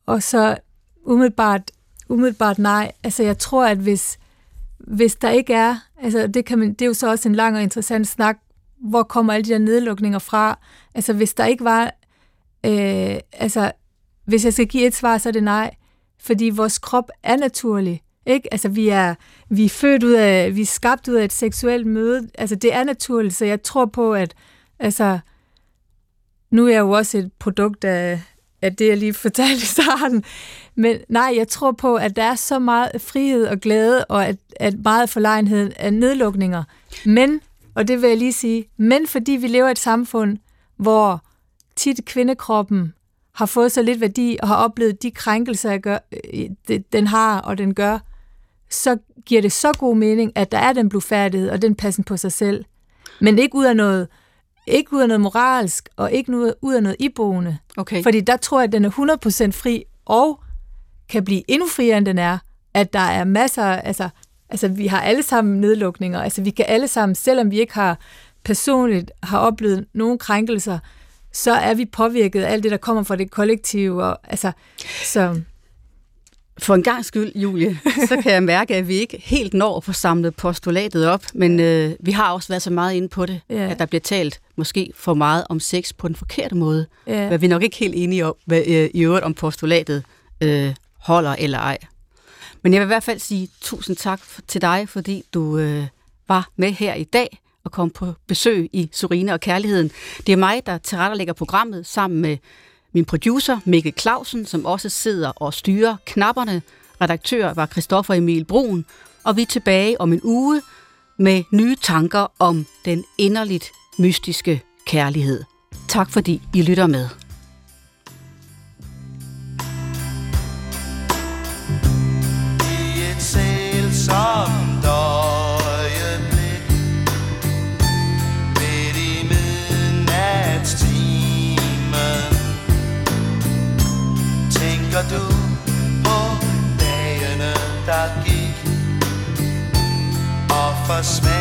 og så umiddelbart, umiddelbart nej. Altså, jeg tror, at hvis, hvis der ikke er, altså, det, kan man, det er jo så også en lang og interessant snak, hvor kommer alle de der nedlukninger fra? Altså, hvis der ikke var, øh, altså, hvis jeg skal give et svar, så er det nej. Fordi vores krop er naturlig. Ikke? Altså, vi er, vi er født ud af, vi er skabt ud af et seksuelt møde. Altså, det er naturligt, så jeg tror på, at altså, nu er jeg jo også et produkt af, af det, jeg lige fortalte i starten. Men nej, jeg tror på, at der er så meget frihed og glæde, og at, at meget forlegenhed er nedlukninger. Men, og det vil jeg lige sige, men fordi vi lever i et samfund, hvor tit kvindekroppen har fået så lidt værdi og har oplevet de krænkelser, jeg gør, øh, den har og den gør, så giver det så god mening, at der er den blufærdighed og den passen på sig selv. Men ikke ud af noget, ikke ud af noget moralsk, og ikke ud- ud af noget iboende. Okay. Fordi der tror jeg, at den er 100% fri, og kan blive endnu friere, end den er. At der er masser, altså, altså vi har alle sammen nedlukninger, altså vi kan alle sammen, selvom vi ikke har personligt har oplevet nogle krænkelser, så er vi påvirket af alt det, der kommer fra det kollektive. Og, altså, så, For en gang skyld, Julie, så kan jeg mærke, at vi ikke helt når at få samlet postulatet op, men øh, vi har også været så meget inde på det, Ja. at der bliver talt måske for meget om sex på den forkerte måde. ja, Hvad vi er nok ikke helt enige om, hvad, øh, i øvrigt om postulatet øh, holder eller ej. Men jeg vil i hvert fald sige tusind tak til dig, fordi du øh, var med her i dag og kom på besøg i Surine og Kærligheden. Det er mig, der tilrettelægger programmet sammen med min producer Mikkel Clausen, som også sidder og styrer knapperne. Redaktør var Christoffer Emil Brun, og vi er tilbage om en uge med nye tanker om den inderligt mystiske kærlighed. Tak fordi I lytter med. us man.